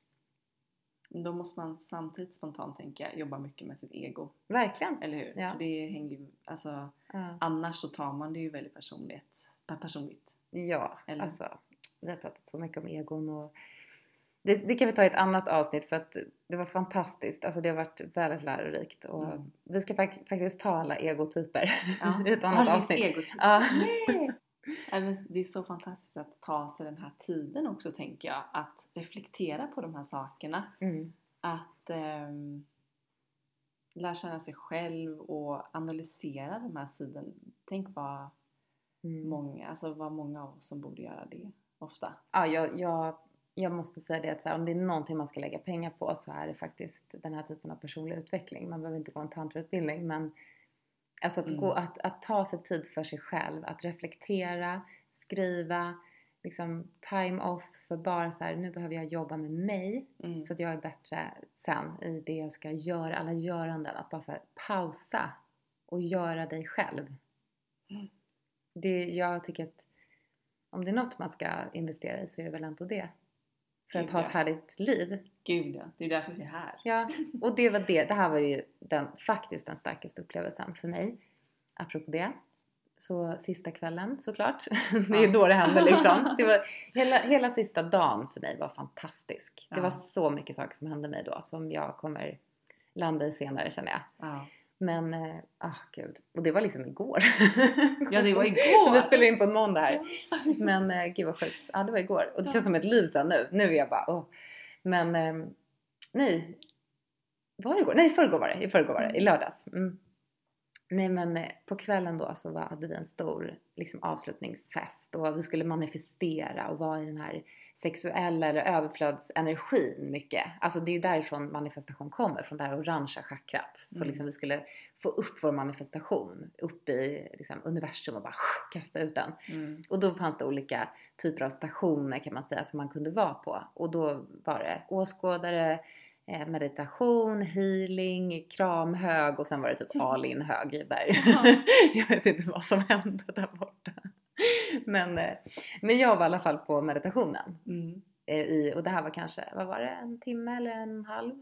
Då måste man samtidigt spontant tänka jobba mycket med sitt ego. Verkligen. Eller hur? Ja. För det hänger ju, alltså Ja, annars så tar man det ju väldigt personligt. per- personligt. ja Eller? alltså vi har pratat så mycket om egon och det, det kan vi ta i ett annat avsnitt för att det var fantastiskt. Alltså det har varit väldigt lärorikt. Och Mm. Vi ska fak- faktiskt ta alla egotyper Ja. i ett annat du avsnitt. egotyp? Ja. Det är så fantastiskt att ta sig den här tiden också tänker jag. Att reflektera på de här sakerna. Mm. Att ehm, lära känna sig själv och analysera de här sidorna. Tänk vad Mm. många, alltså vad många av oss som borde göra det ofta. Ja, jag, jag, jag måste säga det att så här, om det är någonting man ska lägga pengar på så är det faktiskt den här typen av personlig utveckling. Man behöver inte gå en tantrautbildning men alltså att, Mm. gå, att, att ta sig tid för sig själv, att reflektera, skriva, liksom time off för bara så här, nu behöver jag jobba med mig Mm. så att jag är bättre sen i det jag ska göra, alla göranden. Att bara så här, pausa och göra dig själv. Mm. Det, jag tycker att om det är något man ska investera i så är det väl ändå det. För att ha ett härligt liv. Gud ja, det är därför vi är här. Ja, och det var det. Det här var ju den, faktiskt den starkaste upplevelsen för mig. Apropå det. Så sista kvällen såklart. Det är då det hände liksom. Det var, hela, hela sista dagen för mig var fantastisk. Det Ja. var så mycket saker som hände mig då som jag kommer landa i senare känner jag. Ja, Men, eh, ah gud. Och det var liksom igår. ja det var igår! vi spelar in på en måndag här. Men eh, gud vad sjukt. Ja det var igår. Och det känns som ett liv sen nu. Nu är jag bara åh. Men eh, nej. Var det igår? Nej i förrgår var det. I förrgår var det. I lördags. Mm. Nej men eh, på kvällen då så var, hade vi en stor liksom, avslutningsfest och vi skulle manifestera och vara i den här sexuella eller överflödsenergin mycket. Alltså det är ju därifrån manifestation kommer, från det här orangea chakrat. Så Mm. liksom vi skulle få upp vår manifestation upp i liksom, universum och bara kasta ut den. Mm. Och då fanns det olika typer av stationer kan man säga som man kunde vara på. Och då var det åskådare, meditation, healing, kramhög och sen var det typ all in hög där. Ja. jag vet inte vad som hände där borta. Men, eh, men jag var i alla fall på meditationen. Mm. Eh, i, och det här var kanske, vad var det, en timme eller en halv?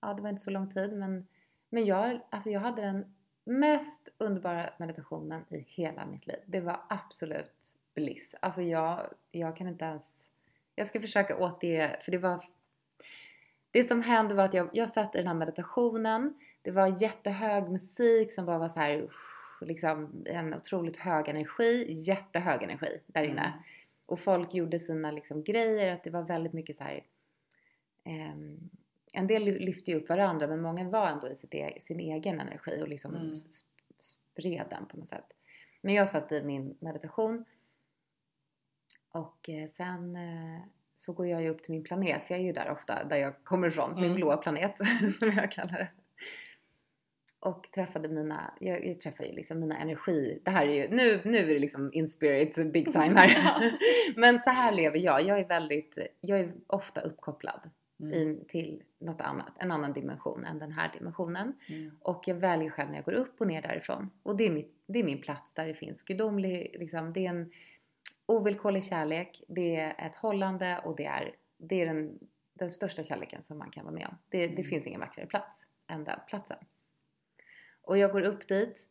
Ja, det var inte så lång tid men, men jag, alltså jag hade den mest underbara meditationen i hela mitt liv. Det var absolut bliss. Alltså jag, jag kan inte ens, jag ska försöka återge, för det var det som hände var att jag, jag satt i den här meditationen. Det var jättehög musik som bara var så här, liksom en otroligt hög energi, jättehög energi där inne. Mm. Och folk gjorde sina liksom grejer, att det var väldigt mycket så här. ehm, en del ly- lyfte ju upp varandra men många var ändå i e- sin egen energi och liksom Mm. spred den på något sätt. Men jag satt i min meditation och eh, sen eh, så går jag ju upp till min planet, för jag är ju där ofta, där jag kommer ifrån, min Mm. blåa planet som jag kallar det. Och träffade mina, jag, jag träffade ju liksom mina energi, det här är ju, nu, nu är det liksom in spirit big time här. Men så här lever jag, jag är väldigt, jag är ofta uppkopplad Mm. i, till något annat, en annan dimension än den här dimensionen. Mm. Och jag väljer själv när jag går upp och ner därifrån. Och det är, mitt, det är min plats där det finns gudomlig, liksom, det är en ovillkorlig kärlek, det är ett hållande och det är, det är den, den största kärleken som man kan vara med om. Det, det Mm. finns ingen vackrare plats än den platsen. Och jag går upp dit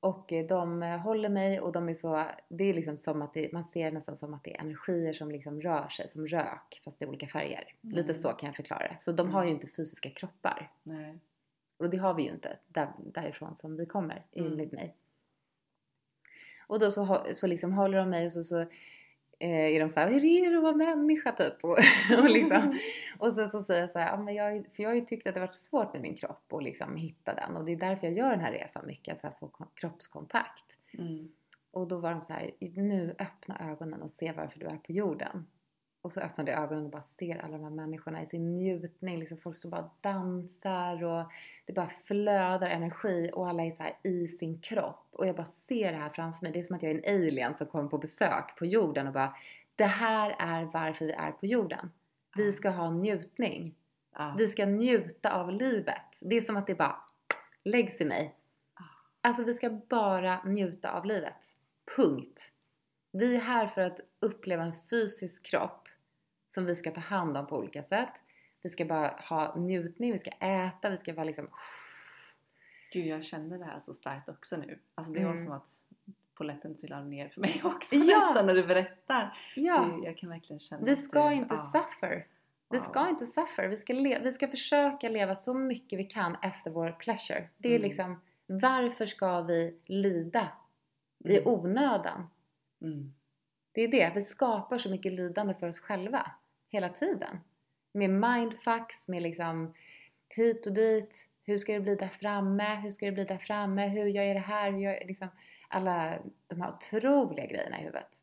och eh, de eh, håller mig och de är så, det är liksom som att det, man ser nästan som att det är energier som liksom rör sig som rök fast i olika färger. Mm. Lite så kan jag förklara det. Så de har ju inte fysiska kroppar. Nej. Och det har vi ju inte där, därifrån som vi kommer, Mm. enligt mig. Och då så, så liksom håller de mig och så, så eh, är de så här, hur är det att vara människa typ? Och, och, liksom, och så, så säger jag så här, ja, men jag, för jag har ju tyckt att det varit svårt med min kropp och liksom hitta den. Och det är därför jag gör den här resan mycket, att få ko- kroppskontakt. Mm. Och då var de så här, nu öppna ögonen och se varför du är på jorden. Och så öppnade jag ögonen och bara ser alla de här människorna i sin njutning. Liksom folk som bara dansar och det bara flödar energi och alla är så i sin kropp. Och jag bara ser det här framför mig. Det är som att jag är en alien som kommer på besök på jorden och bara Det här är varför vi är på jorden. Vi ska ha njutning. Vi ska njuta av livet. Det är som att det bara läggs i mig. Alltså vi ska bara njuta av livet. Punkt. Vi är här för att uppleva en fysisk kropp som vi ska ta hand om på olika sätt. Vi ska bara ha njutning, vi ska äta, vi ska vara liksom... Gud, jag känner det här så starkt också nu. Alltså det var Mm. som att polletten trillar ner för mig också Ja. nästan när du berättar. Ja, Det, jag kan verkligen känna vi ska du- inte ja. suffer. Vi Wow. ska inte suffer. Vi ska, vi ska försöka leva så mycket vi kan efter vår pleasure. Det är Mm. liksom, varför ska vi lida i Mm. onödan? Mm. Det är det, vi skapar så mycket lidande för oss själva hela tiden. Med mindfucks, med liksom hit och dit. Hur ska det bli där framme? Hur ska det bli där framme? Hur gör jag det här? Hur gör jag, liksom alla de här otroliga grejerna i huvudet.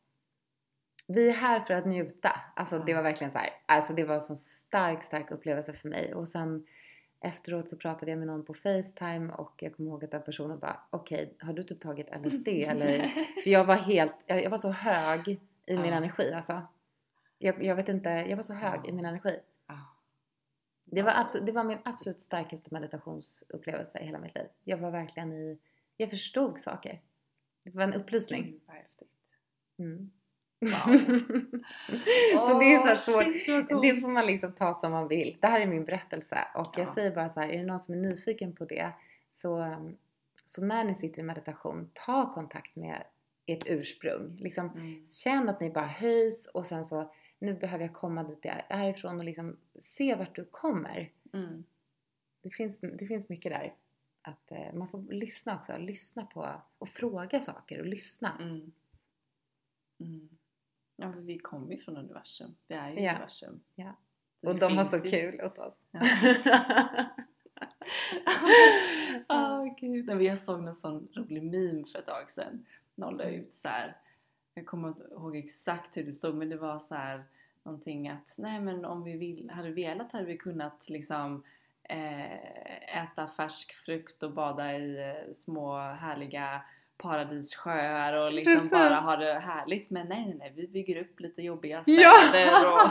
Vi är här för att njuta. Alltså det var verkligen så här. Alltså det var en sån stark, stark upplevelse för mig. Och sen efteråt så pratade jag med någon på Facetime och jag kommer ihåg att den personen bara okej, har du typ tagit LSD eller? För jag var helt, jag, var så hög i min energi alltså. Jag, jag vet inte, jag var så hög i min energi. Ja. Det var, absolut, det var min absolut starkaste meditationsupplevelse i hela mitt liv. Jag var verkligen i, jag förstod saker. Det var en upplysning. Gud, vad häftigt. Mm. Wow. så det är så svårt. shit. Det får man liksom ta som man vill. Det här är min berättelse och jag Ja. säger bara så här, är det någon som är nyfiken på det så, så när ni sitter i meditation, ta kontakt med ert ursprung. Liksom, Mm. Känn att ni bara höjs och sen så, nu behöver jag komma dit jag är härifrån och liksom se vart du kommer. Mm. Det finns, det finns mycket där. Att eh, man får lyssna också, lyssna på och fråga saker och lyssna. Mm. Mm. Ja, för vi kommer ju från universum. Vi är ju Ja. universum. Ja. Så Och de har så ju- kul åt oss. Ja. Åh gud. Nej, Jag såg någon sån rolig meme för ett tag sedan. Någon la ut så här. Jag kommer inte ihåg exakt hur det stod men det var så här någonting att nej men om vi vill, hade velat hade vi kunnat liksom eh, äta färsk frukt och bada i eh, små härliga paradissjöar och liksom Precis. bara ha det härligt men nej nej vi bygger upp lite jobbiga Ja. städer och,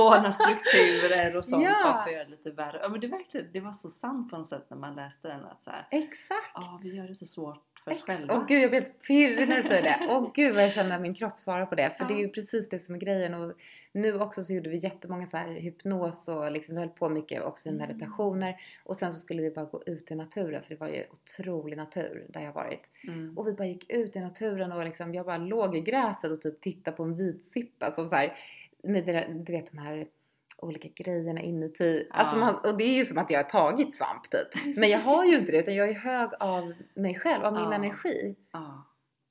och ordnar strukturer och sånt Ja. bara för att göra det lite värre. Ja men det, verkligen, det var så sant på något sätt när man läste den att så här, Exakt! ja vi gör det så svårt för oss själva. Åh gud jag blir helt pirrig när du säger det. Åh gud vad jag känner att min kropp svarar på det. För Ja. det är ju precis det som är grejen. Och nu också så gjorde vi jättemånga så här hypnos och liksom, vi höll på mycket också i Mm. meditationer. Och sen så skulle vi bara gå ut i naturen för det var ju otrolig natur där jag varit. Mm. Och vi bara gick ut i naturen och liksom, jag bara låg i gräset och typ tittade på en vitsippa som så här, med det där, du vet de här olika grejerna inuti. Alltså Ja. man, och det är ju som att jag har tagit svamp typ. Men jag har ju inte det utan jag är hög av mig själv, av min Ja. energi. Ja.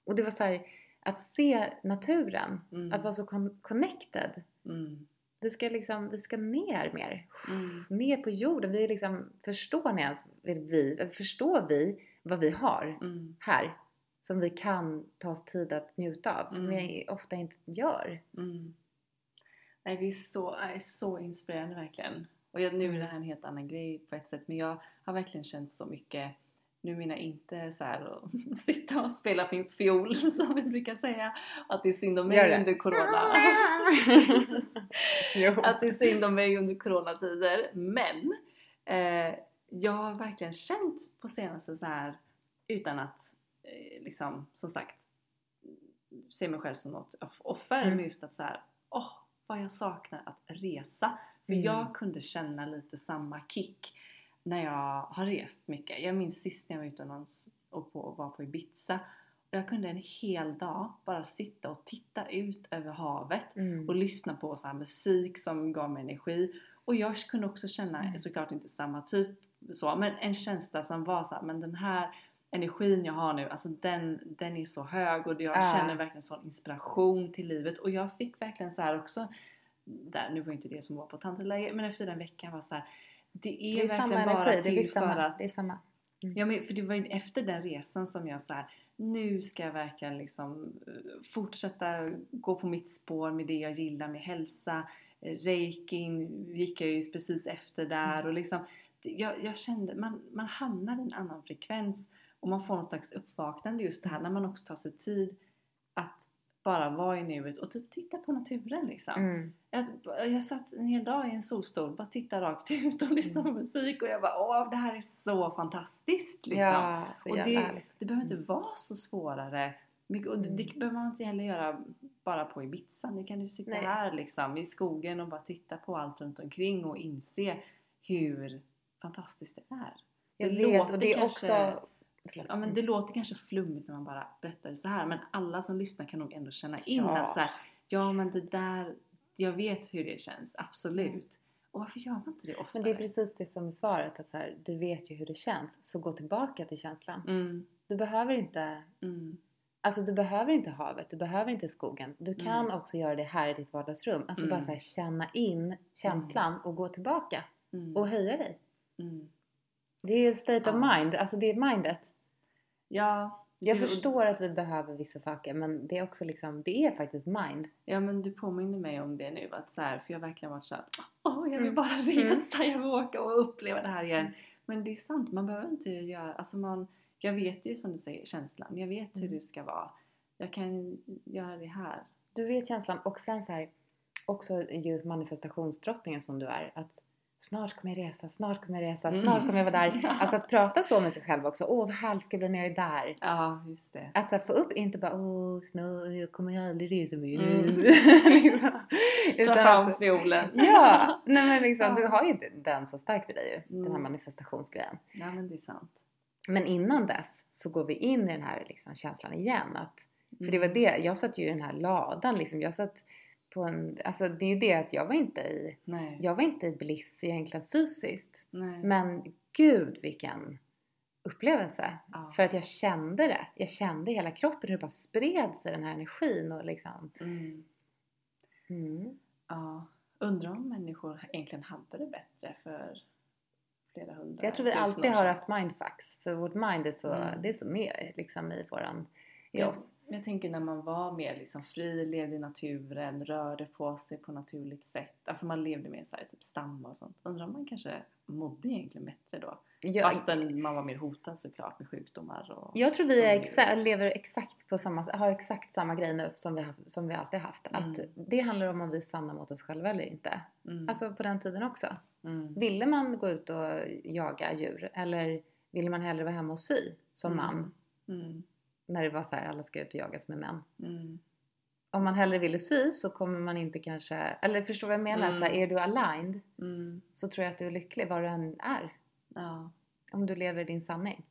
Och det var så här, att se naturen, Mm. att vara så con- connected. Mm. Vi ska liksom, vi ska ner mer. Mm. Ner på jorden. Vi liksom, förstår ni ens, vi, förstår vi vad vi har Mm. här? Som vi kan ta oss tid att njuta av, som Mm. vi ofta inte gör. Mm. Nej, det är så, är så inspirerande verkligen. Och jag, nu är det här en helt annan grej på ett sätt men jag har verkligen känt så mycket nu menar jag inte så här att sitta och spela min fiol som vi brukar säga att det är synd om mig under corona. att det är synd om mig under coronatider. Men eh, jag har verkligen känt på senaste så här utan att eh, liksom som sagt se mig själv som något off- offer Mm. men just att så här, åh vad jag saknar att resa. För Mm. jag kunde känna lite samma kick när jag har rest mycket. Jag minns sist när jag var utomlands och på, var på Ibiza. Jag kunde en hel dag bara sitta och titta ut över havet Mm. och lyssna på så musik som gav mig energi. Och jag kunde också känna, Mm. såklart inte samma typ så, men en känsla som var så här, men den här energin jag har nu, alltså den, den är så hög och jag Ah. känner verkligen sån inspiration till livet. Och jag fick verkligen så här också, där, nu var inte det som var på tantraläger, men efter den veckan var så här, det är, Det är verkligen bara energi, det till är för samma. att Det är samma. Ja men för det var ju efter den resan som jag så här, nu ska jag verkligen liksom eh, fortsätta gå på mitt spår med det jag gillar med hälsa. Eh, Reikin gick jag ju precis efter där och liksom det- jag, jag kände, man, man hamnar i en annan frekvens och man får någon slags uppvaknande just det här när man också tar sig tid att bara vara i nuet och typ titta på naturen liksom. Mm. Jag, jag satt en hel dag i en solstol, bara tittade rakt ut och lyssnade på musik och jag bara åh det här är så fantastiskt liksom. Ja, så och det, härligt. det behöver inte vara så svårare. Och det, Mm. det behöver man inte heller göra bara på Ibiza. Det kan du sitta Nej. här liksom i skogen och bara titta på allt runt omkring och inse hur fantastiskt det är. Jag det vet och det är kanske- också... Ja men det låter kanske flummigt när man bara berättar det så här men alla som lyssnar kan nog ändå känna in Ja. att så här, ja men det där, jag vet hur det känns, absolut. Och varför gör man inte det oftare? Men det är precis det som är svaret. Att så här, du vet ju hur det känns. Så gå tillbaka till känslan. Mm, Du behöver inte mm, Alltså du behöver inte havet, du behöver inte skogen. Du kan Mm. också göra det här i ditt vardagsrum. Alltså bara Mm. så här, känna in känslan och gå tillbaka mm, och höja dig. mm. Det är state of mind, alltså det är mindet. Ja, Jag det- förstår att vi behöver vissa saker men det är också liksom, det är faktiskt mind. Ja men du påminner mig om det nu att så här, för jag har verkligen varit såhär Åh jag vill Mm. bara resa, jag vill åka och uppleva det här igen. Men det är sant, man behöver inte göra, alltså man, jag vet ju som du säger känslan, jag vet hur Mm. det ska vara. Jag kan göra det här. Du vet känslan och sen så här, också ju manifestationsdrottningen som du är. Att snart kommer jag resa, snart kommer jag resa, Mm. snart kommer jag vara där. Alltså att prata så med sig själv också. Åh vad härligt ska bli när jag är där. Ja, just det. Att så här, få upp, inte bara åh snart, jag kommer aldrig resa mer. Mm. liksom. Ta fram fiolen. ja, nej men liksom, Ja. du har ju den så starkt i dig ju. Den här Mm. manifestationsgrejen. Ja men det är sant. Men innan dess så går vi in i den här liksom, känslan igen. Att, för det Mm. var det, jag satt ju i den här ladan liksom. Jag satt på en, alltså det är ju det att jag var inte i, Nej. jag var inte i bliss egentligen fysiskt. Nej. Men gud vilken upplevelse. ja. För att jag kände det. Jag kände hela kroppen hur det bara spred sig den här energin och liksom. Mm. Mm. Ja. Undrar om människor egentligen hade det bättre för flera hundra Jag tror vi alltid har haft mindfucks. För vårt mind är så, Mm. det är så med liksom i våran, i Jag, oss. jag tänker när man var mer liksom fri, levde i naturen, rörde på sig på naturligt sätt. Alltså man levde mer såhär typ stammar och sånt. Undrar om man kanske mådde egentligen bättre då? Jag, Fastän man var mer hotad såklart med sjukdomar och... Jag tror vi Mm. exa- lever exakt på samma, har exakt samma grej nu som vi, som vi alltid haft. Att Mm. det handlar om om vi är sanna mot oss själva eller inte. Mm. Alltså på den tiden också. mm. Ville man gå ut och jaga djur eller ville man hellre vara hemma och sy som Mm. man? Mm. När det var så här, alla ska ut och jaga som är män. Mm. Om man hellre ville sy så kommer man inte kanske, eller förstår vad jag menar? Att Så här, Mm. är du aligned Mm. så tror jag att du är lycklig var du än är. Ja. Om du lever i din sanning.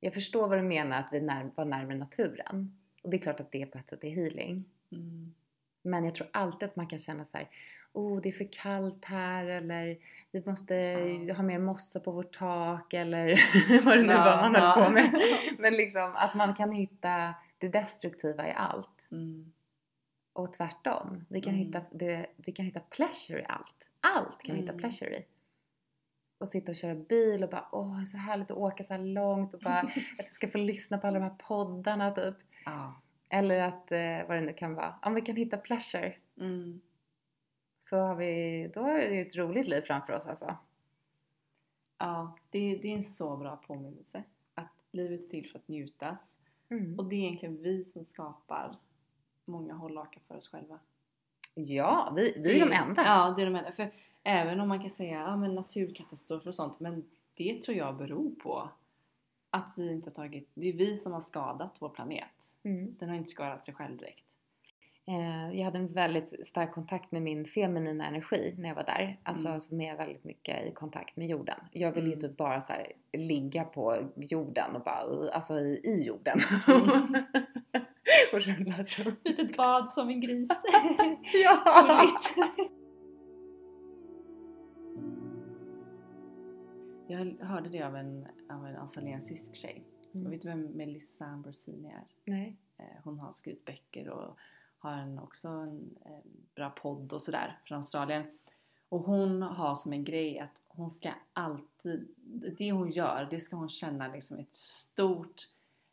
Jag förstår vad du menar att vi när, var närmare naturen. Och det är klart att det på ett sätt är healing. Men jag tror alltid att man kan känna så här, oh det är för kallt här eller vi måste Ja. ha mer mossa på vårt tak eller vad det nu Ja, var man höll ja. på med. Men liksom att man kan hitta det destruktiva i allt. Mm. Och tvärtom. Vi kan, Mm. hitta, det, vi kan hitta pleasure i allt. Allt kan vi hitta Mm. pleasure i. Och sitta och köra bil och bara åh, så härligt att åka så här långt och bara att jag ska få lyssna på alla de här poddarna typ. Ja. Eller att, eh, vad det nu kan vara. Om vi kan hitta pleasure Mm. så har vi, då är det ett roligt liv framför oss alltså. Ja, det, det är en så bra påminnelse. Att livet är till för att njutas. Mm. Och det är egentligen vi som skapar många hållhakar för oss själva. Ja, vi, vi är de enda. Ja, det är de enda. För även om man kan säga ja, men naturkatastrofer och sånt, men det tror jag beror på att vi inte har tagit... Det är vi som har skadat vår planet. Mm. Den har inte skadat sig själv direkt. Eh, jag hade en väldigt stark kontakt med min feminina energi när jag var där. Alltså Mm. som är väldigt mycket i kontakt med jorden. Jag ville ju Mm. typ bara så här, ligga på jorden och bara, alltså i, i jorden. Mm. och rulla runt. Litet bad som en gris. Ja! Jag hörde det av en, av en australiensisk tjej. Så Mm. Vet du vem Melissa Ambrosini är? Nej. Eh, Hon har skrivit böcker och har en, också en, en bra podd och sådär från Australien. Och hon har som en grej att hon ska alltid, det hon gör, det ska hon känna liksom ett stort,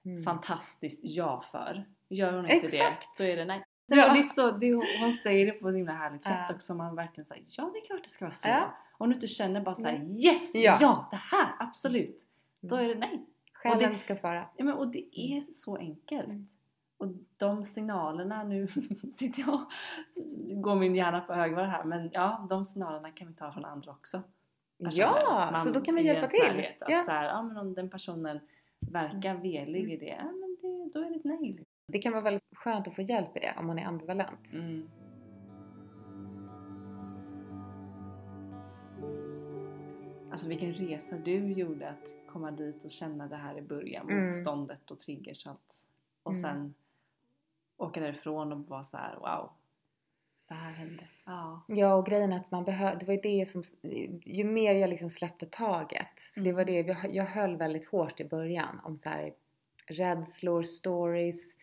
Mm. fantastiskt ja för. Gör hon inte Exakt. det, då är det nej. Ja. Det är så, det, hon säger det på ett himla härligt sätt Ja. också. Man verkligen säger ja det är klart det ska vara så. Ja. Om du inte känner bara såhär Mm. yes, Ja. ja. det här, absolut. Då Mm. är det nej. Själen och det- ska svara. Ja, men, och det är så enkelt. Mm. Och de signalerna, nu sitter jag går min hjärna på högvarv här, men ja, de signalerna kan vi ta från andra också. Ja, Personer. så då kan vi hjälpa till. närhet, Att Ja. så här, ja, men om den personen verkar velig i det, ja, men det, då är det ett nej. Det kan vara väldigt skönt att få hjälp i det om man är ambivalent. Mm. Alltså vilken resa du gjorde att komma dit och känna det här i början, Mm. motståndet och triggers och allt. Och Mm. sen åka därifrån och vara så här: wow. det här hände. Ja. Ja, och grejen är att man behöver, det var ju det som, ju mer jag liksom släppte taget, för det var Mm. det, jag, jag höll väldigt hårt i början om så här rädslor, stories,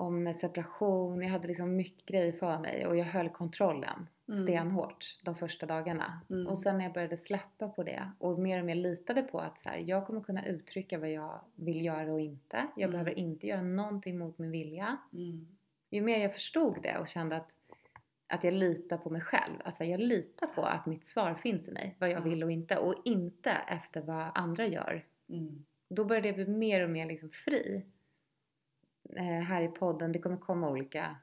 om separation, jag hade liksom mycket grejer för mig och jag höll kontrollen Mm. stenhårt de första dagarna. Mm. Och sen när jag började släppa på det och mer och mer litade på att så här, jag kommer kunna uttrycka vad jag vill göra och inte. Jag Mm. behöver inte göra någonting mot min vilja Mm. ju mer jag förstod det och kände att, att jag litar på mig själv. Alltså jag litar på att mitt svar finns i mig. Vad jag Ja. vill och inte. Och inte efter vad andra gör. Mm. Då började jag bli mer och mer liksom fri. Eh, här i podden, det kommer komma olika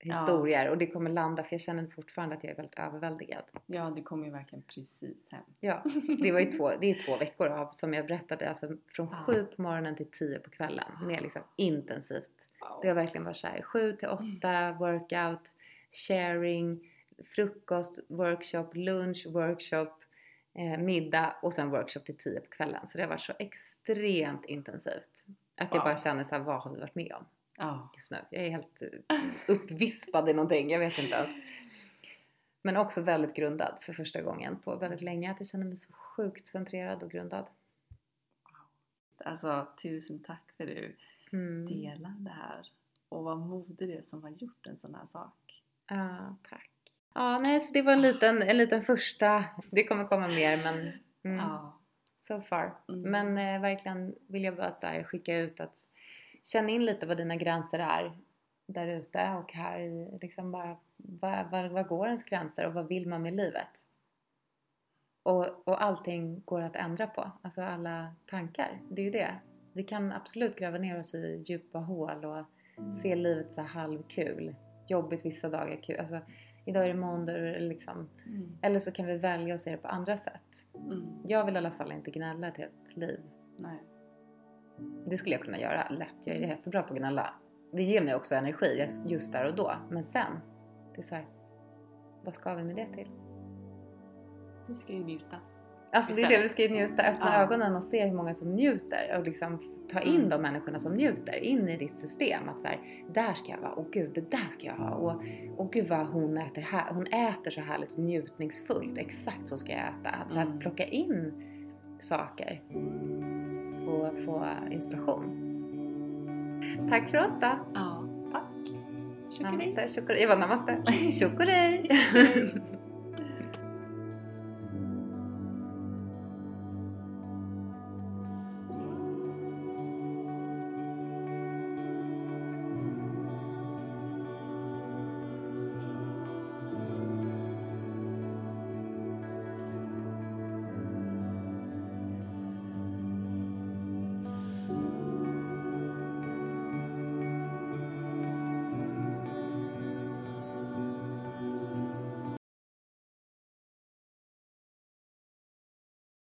historier och det kommer landa för jag känner fortfarande att jag är väldigt överväldigad. Ja, du kom ju verkligen precis hem. Ja, det var ju två, det är två veckor av som jag berättade, alltså från Ja. sju på morgonen till tio på kvällen. Mer liksom intensivt. Det har verkligen varit såhär 7 till 8 workout, sharing, frukost, workshop, lunch, workshop, eh, middag och sen workshop till 10 på kvällen. Så det har varit så extremt intensivt. Att jag Wow. bara känner såhär, vad har vi varit med om just nu? Jag är helt eh, uppvispad i någonting, jag vet inte ens. Men också väldigt grundad för första gången på väldigt länge. Att jag känner mig så sjukt centrerad och grundad. Alltså, tusen tack för att du Mm. delar det här. Och vad modig du är som har gjort en sån här sak. Ja, tack. Ja, nej, så det var en liten, en liten första. Det kommer komma mer, men mm, Ja. So far. Mm. Men eh, verkligen vill jag bara så här skicka ut att känna in lite vad dina gränser är där ute och här i liksom bara vad, vad, vad går ens gränser och vad vill man med livet? Och, och allting går att ändra på, alltså alla tankar, det är ju det. Vi kan absolut gräva ner oss i djupa hål och se livet så halvkul. Jobbigt vissa dagar, kul. Alltså, idag är det måndag liksom. Mm. Eller så kan vi välja att se det på andra sätt. Mm. Jag vill i alla fall inte gnälla ett helt liv. Nej. Det skulle jag kunna göra lätt. Jag är jättebra på att gnälla. Det ger mig också energi just där och då. Men sen, det är så här, vad ska vi med det till? Nu ska vi njuta. Alltså det är det vi ska njuta, öppna Ja. ögonen och se hur många som njuter och liksom ta in Mm. de människorna som njuter in i ditt system. Att så här, där ska jag vara, och gud det där ska jag ha och, och gud vad hon äter här, hon äter så härligt och njutningsfullt, exakt så ska jag äta. Att så här, Mm. plocka in saker och få inspiration. Tack för oss då! Ja, tack. Tjockadej. Namaste, var namaste. Shukray!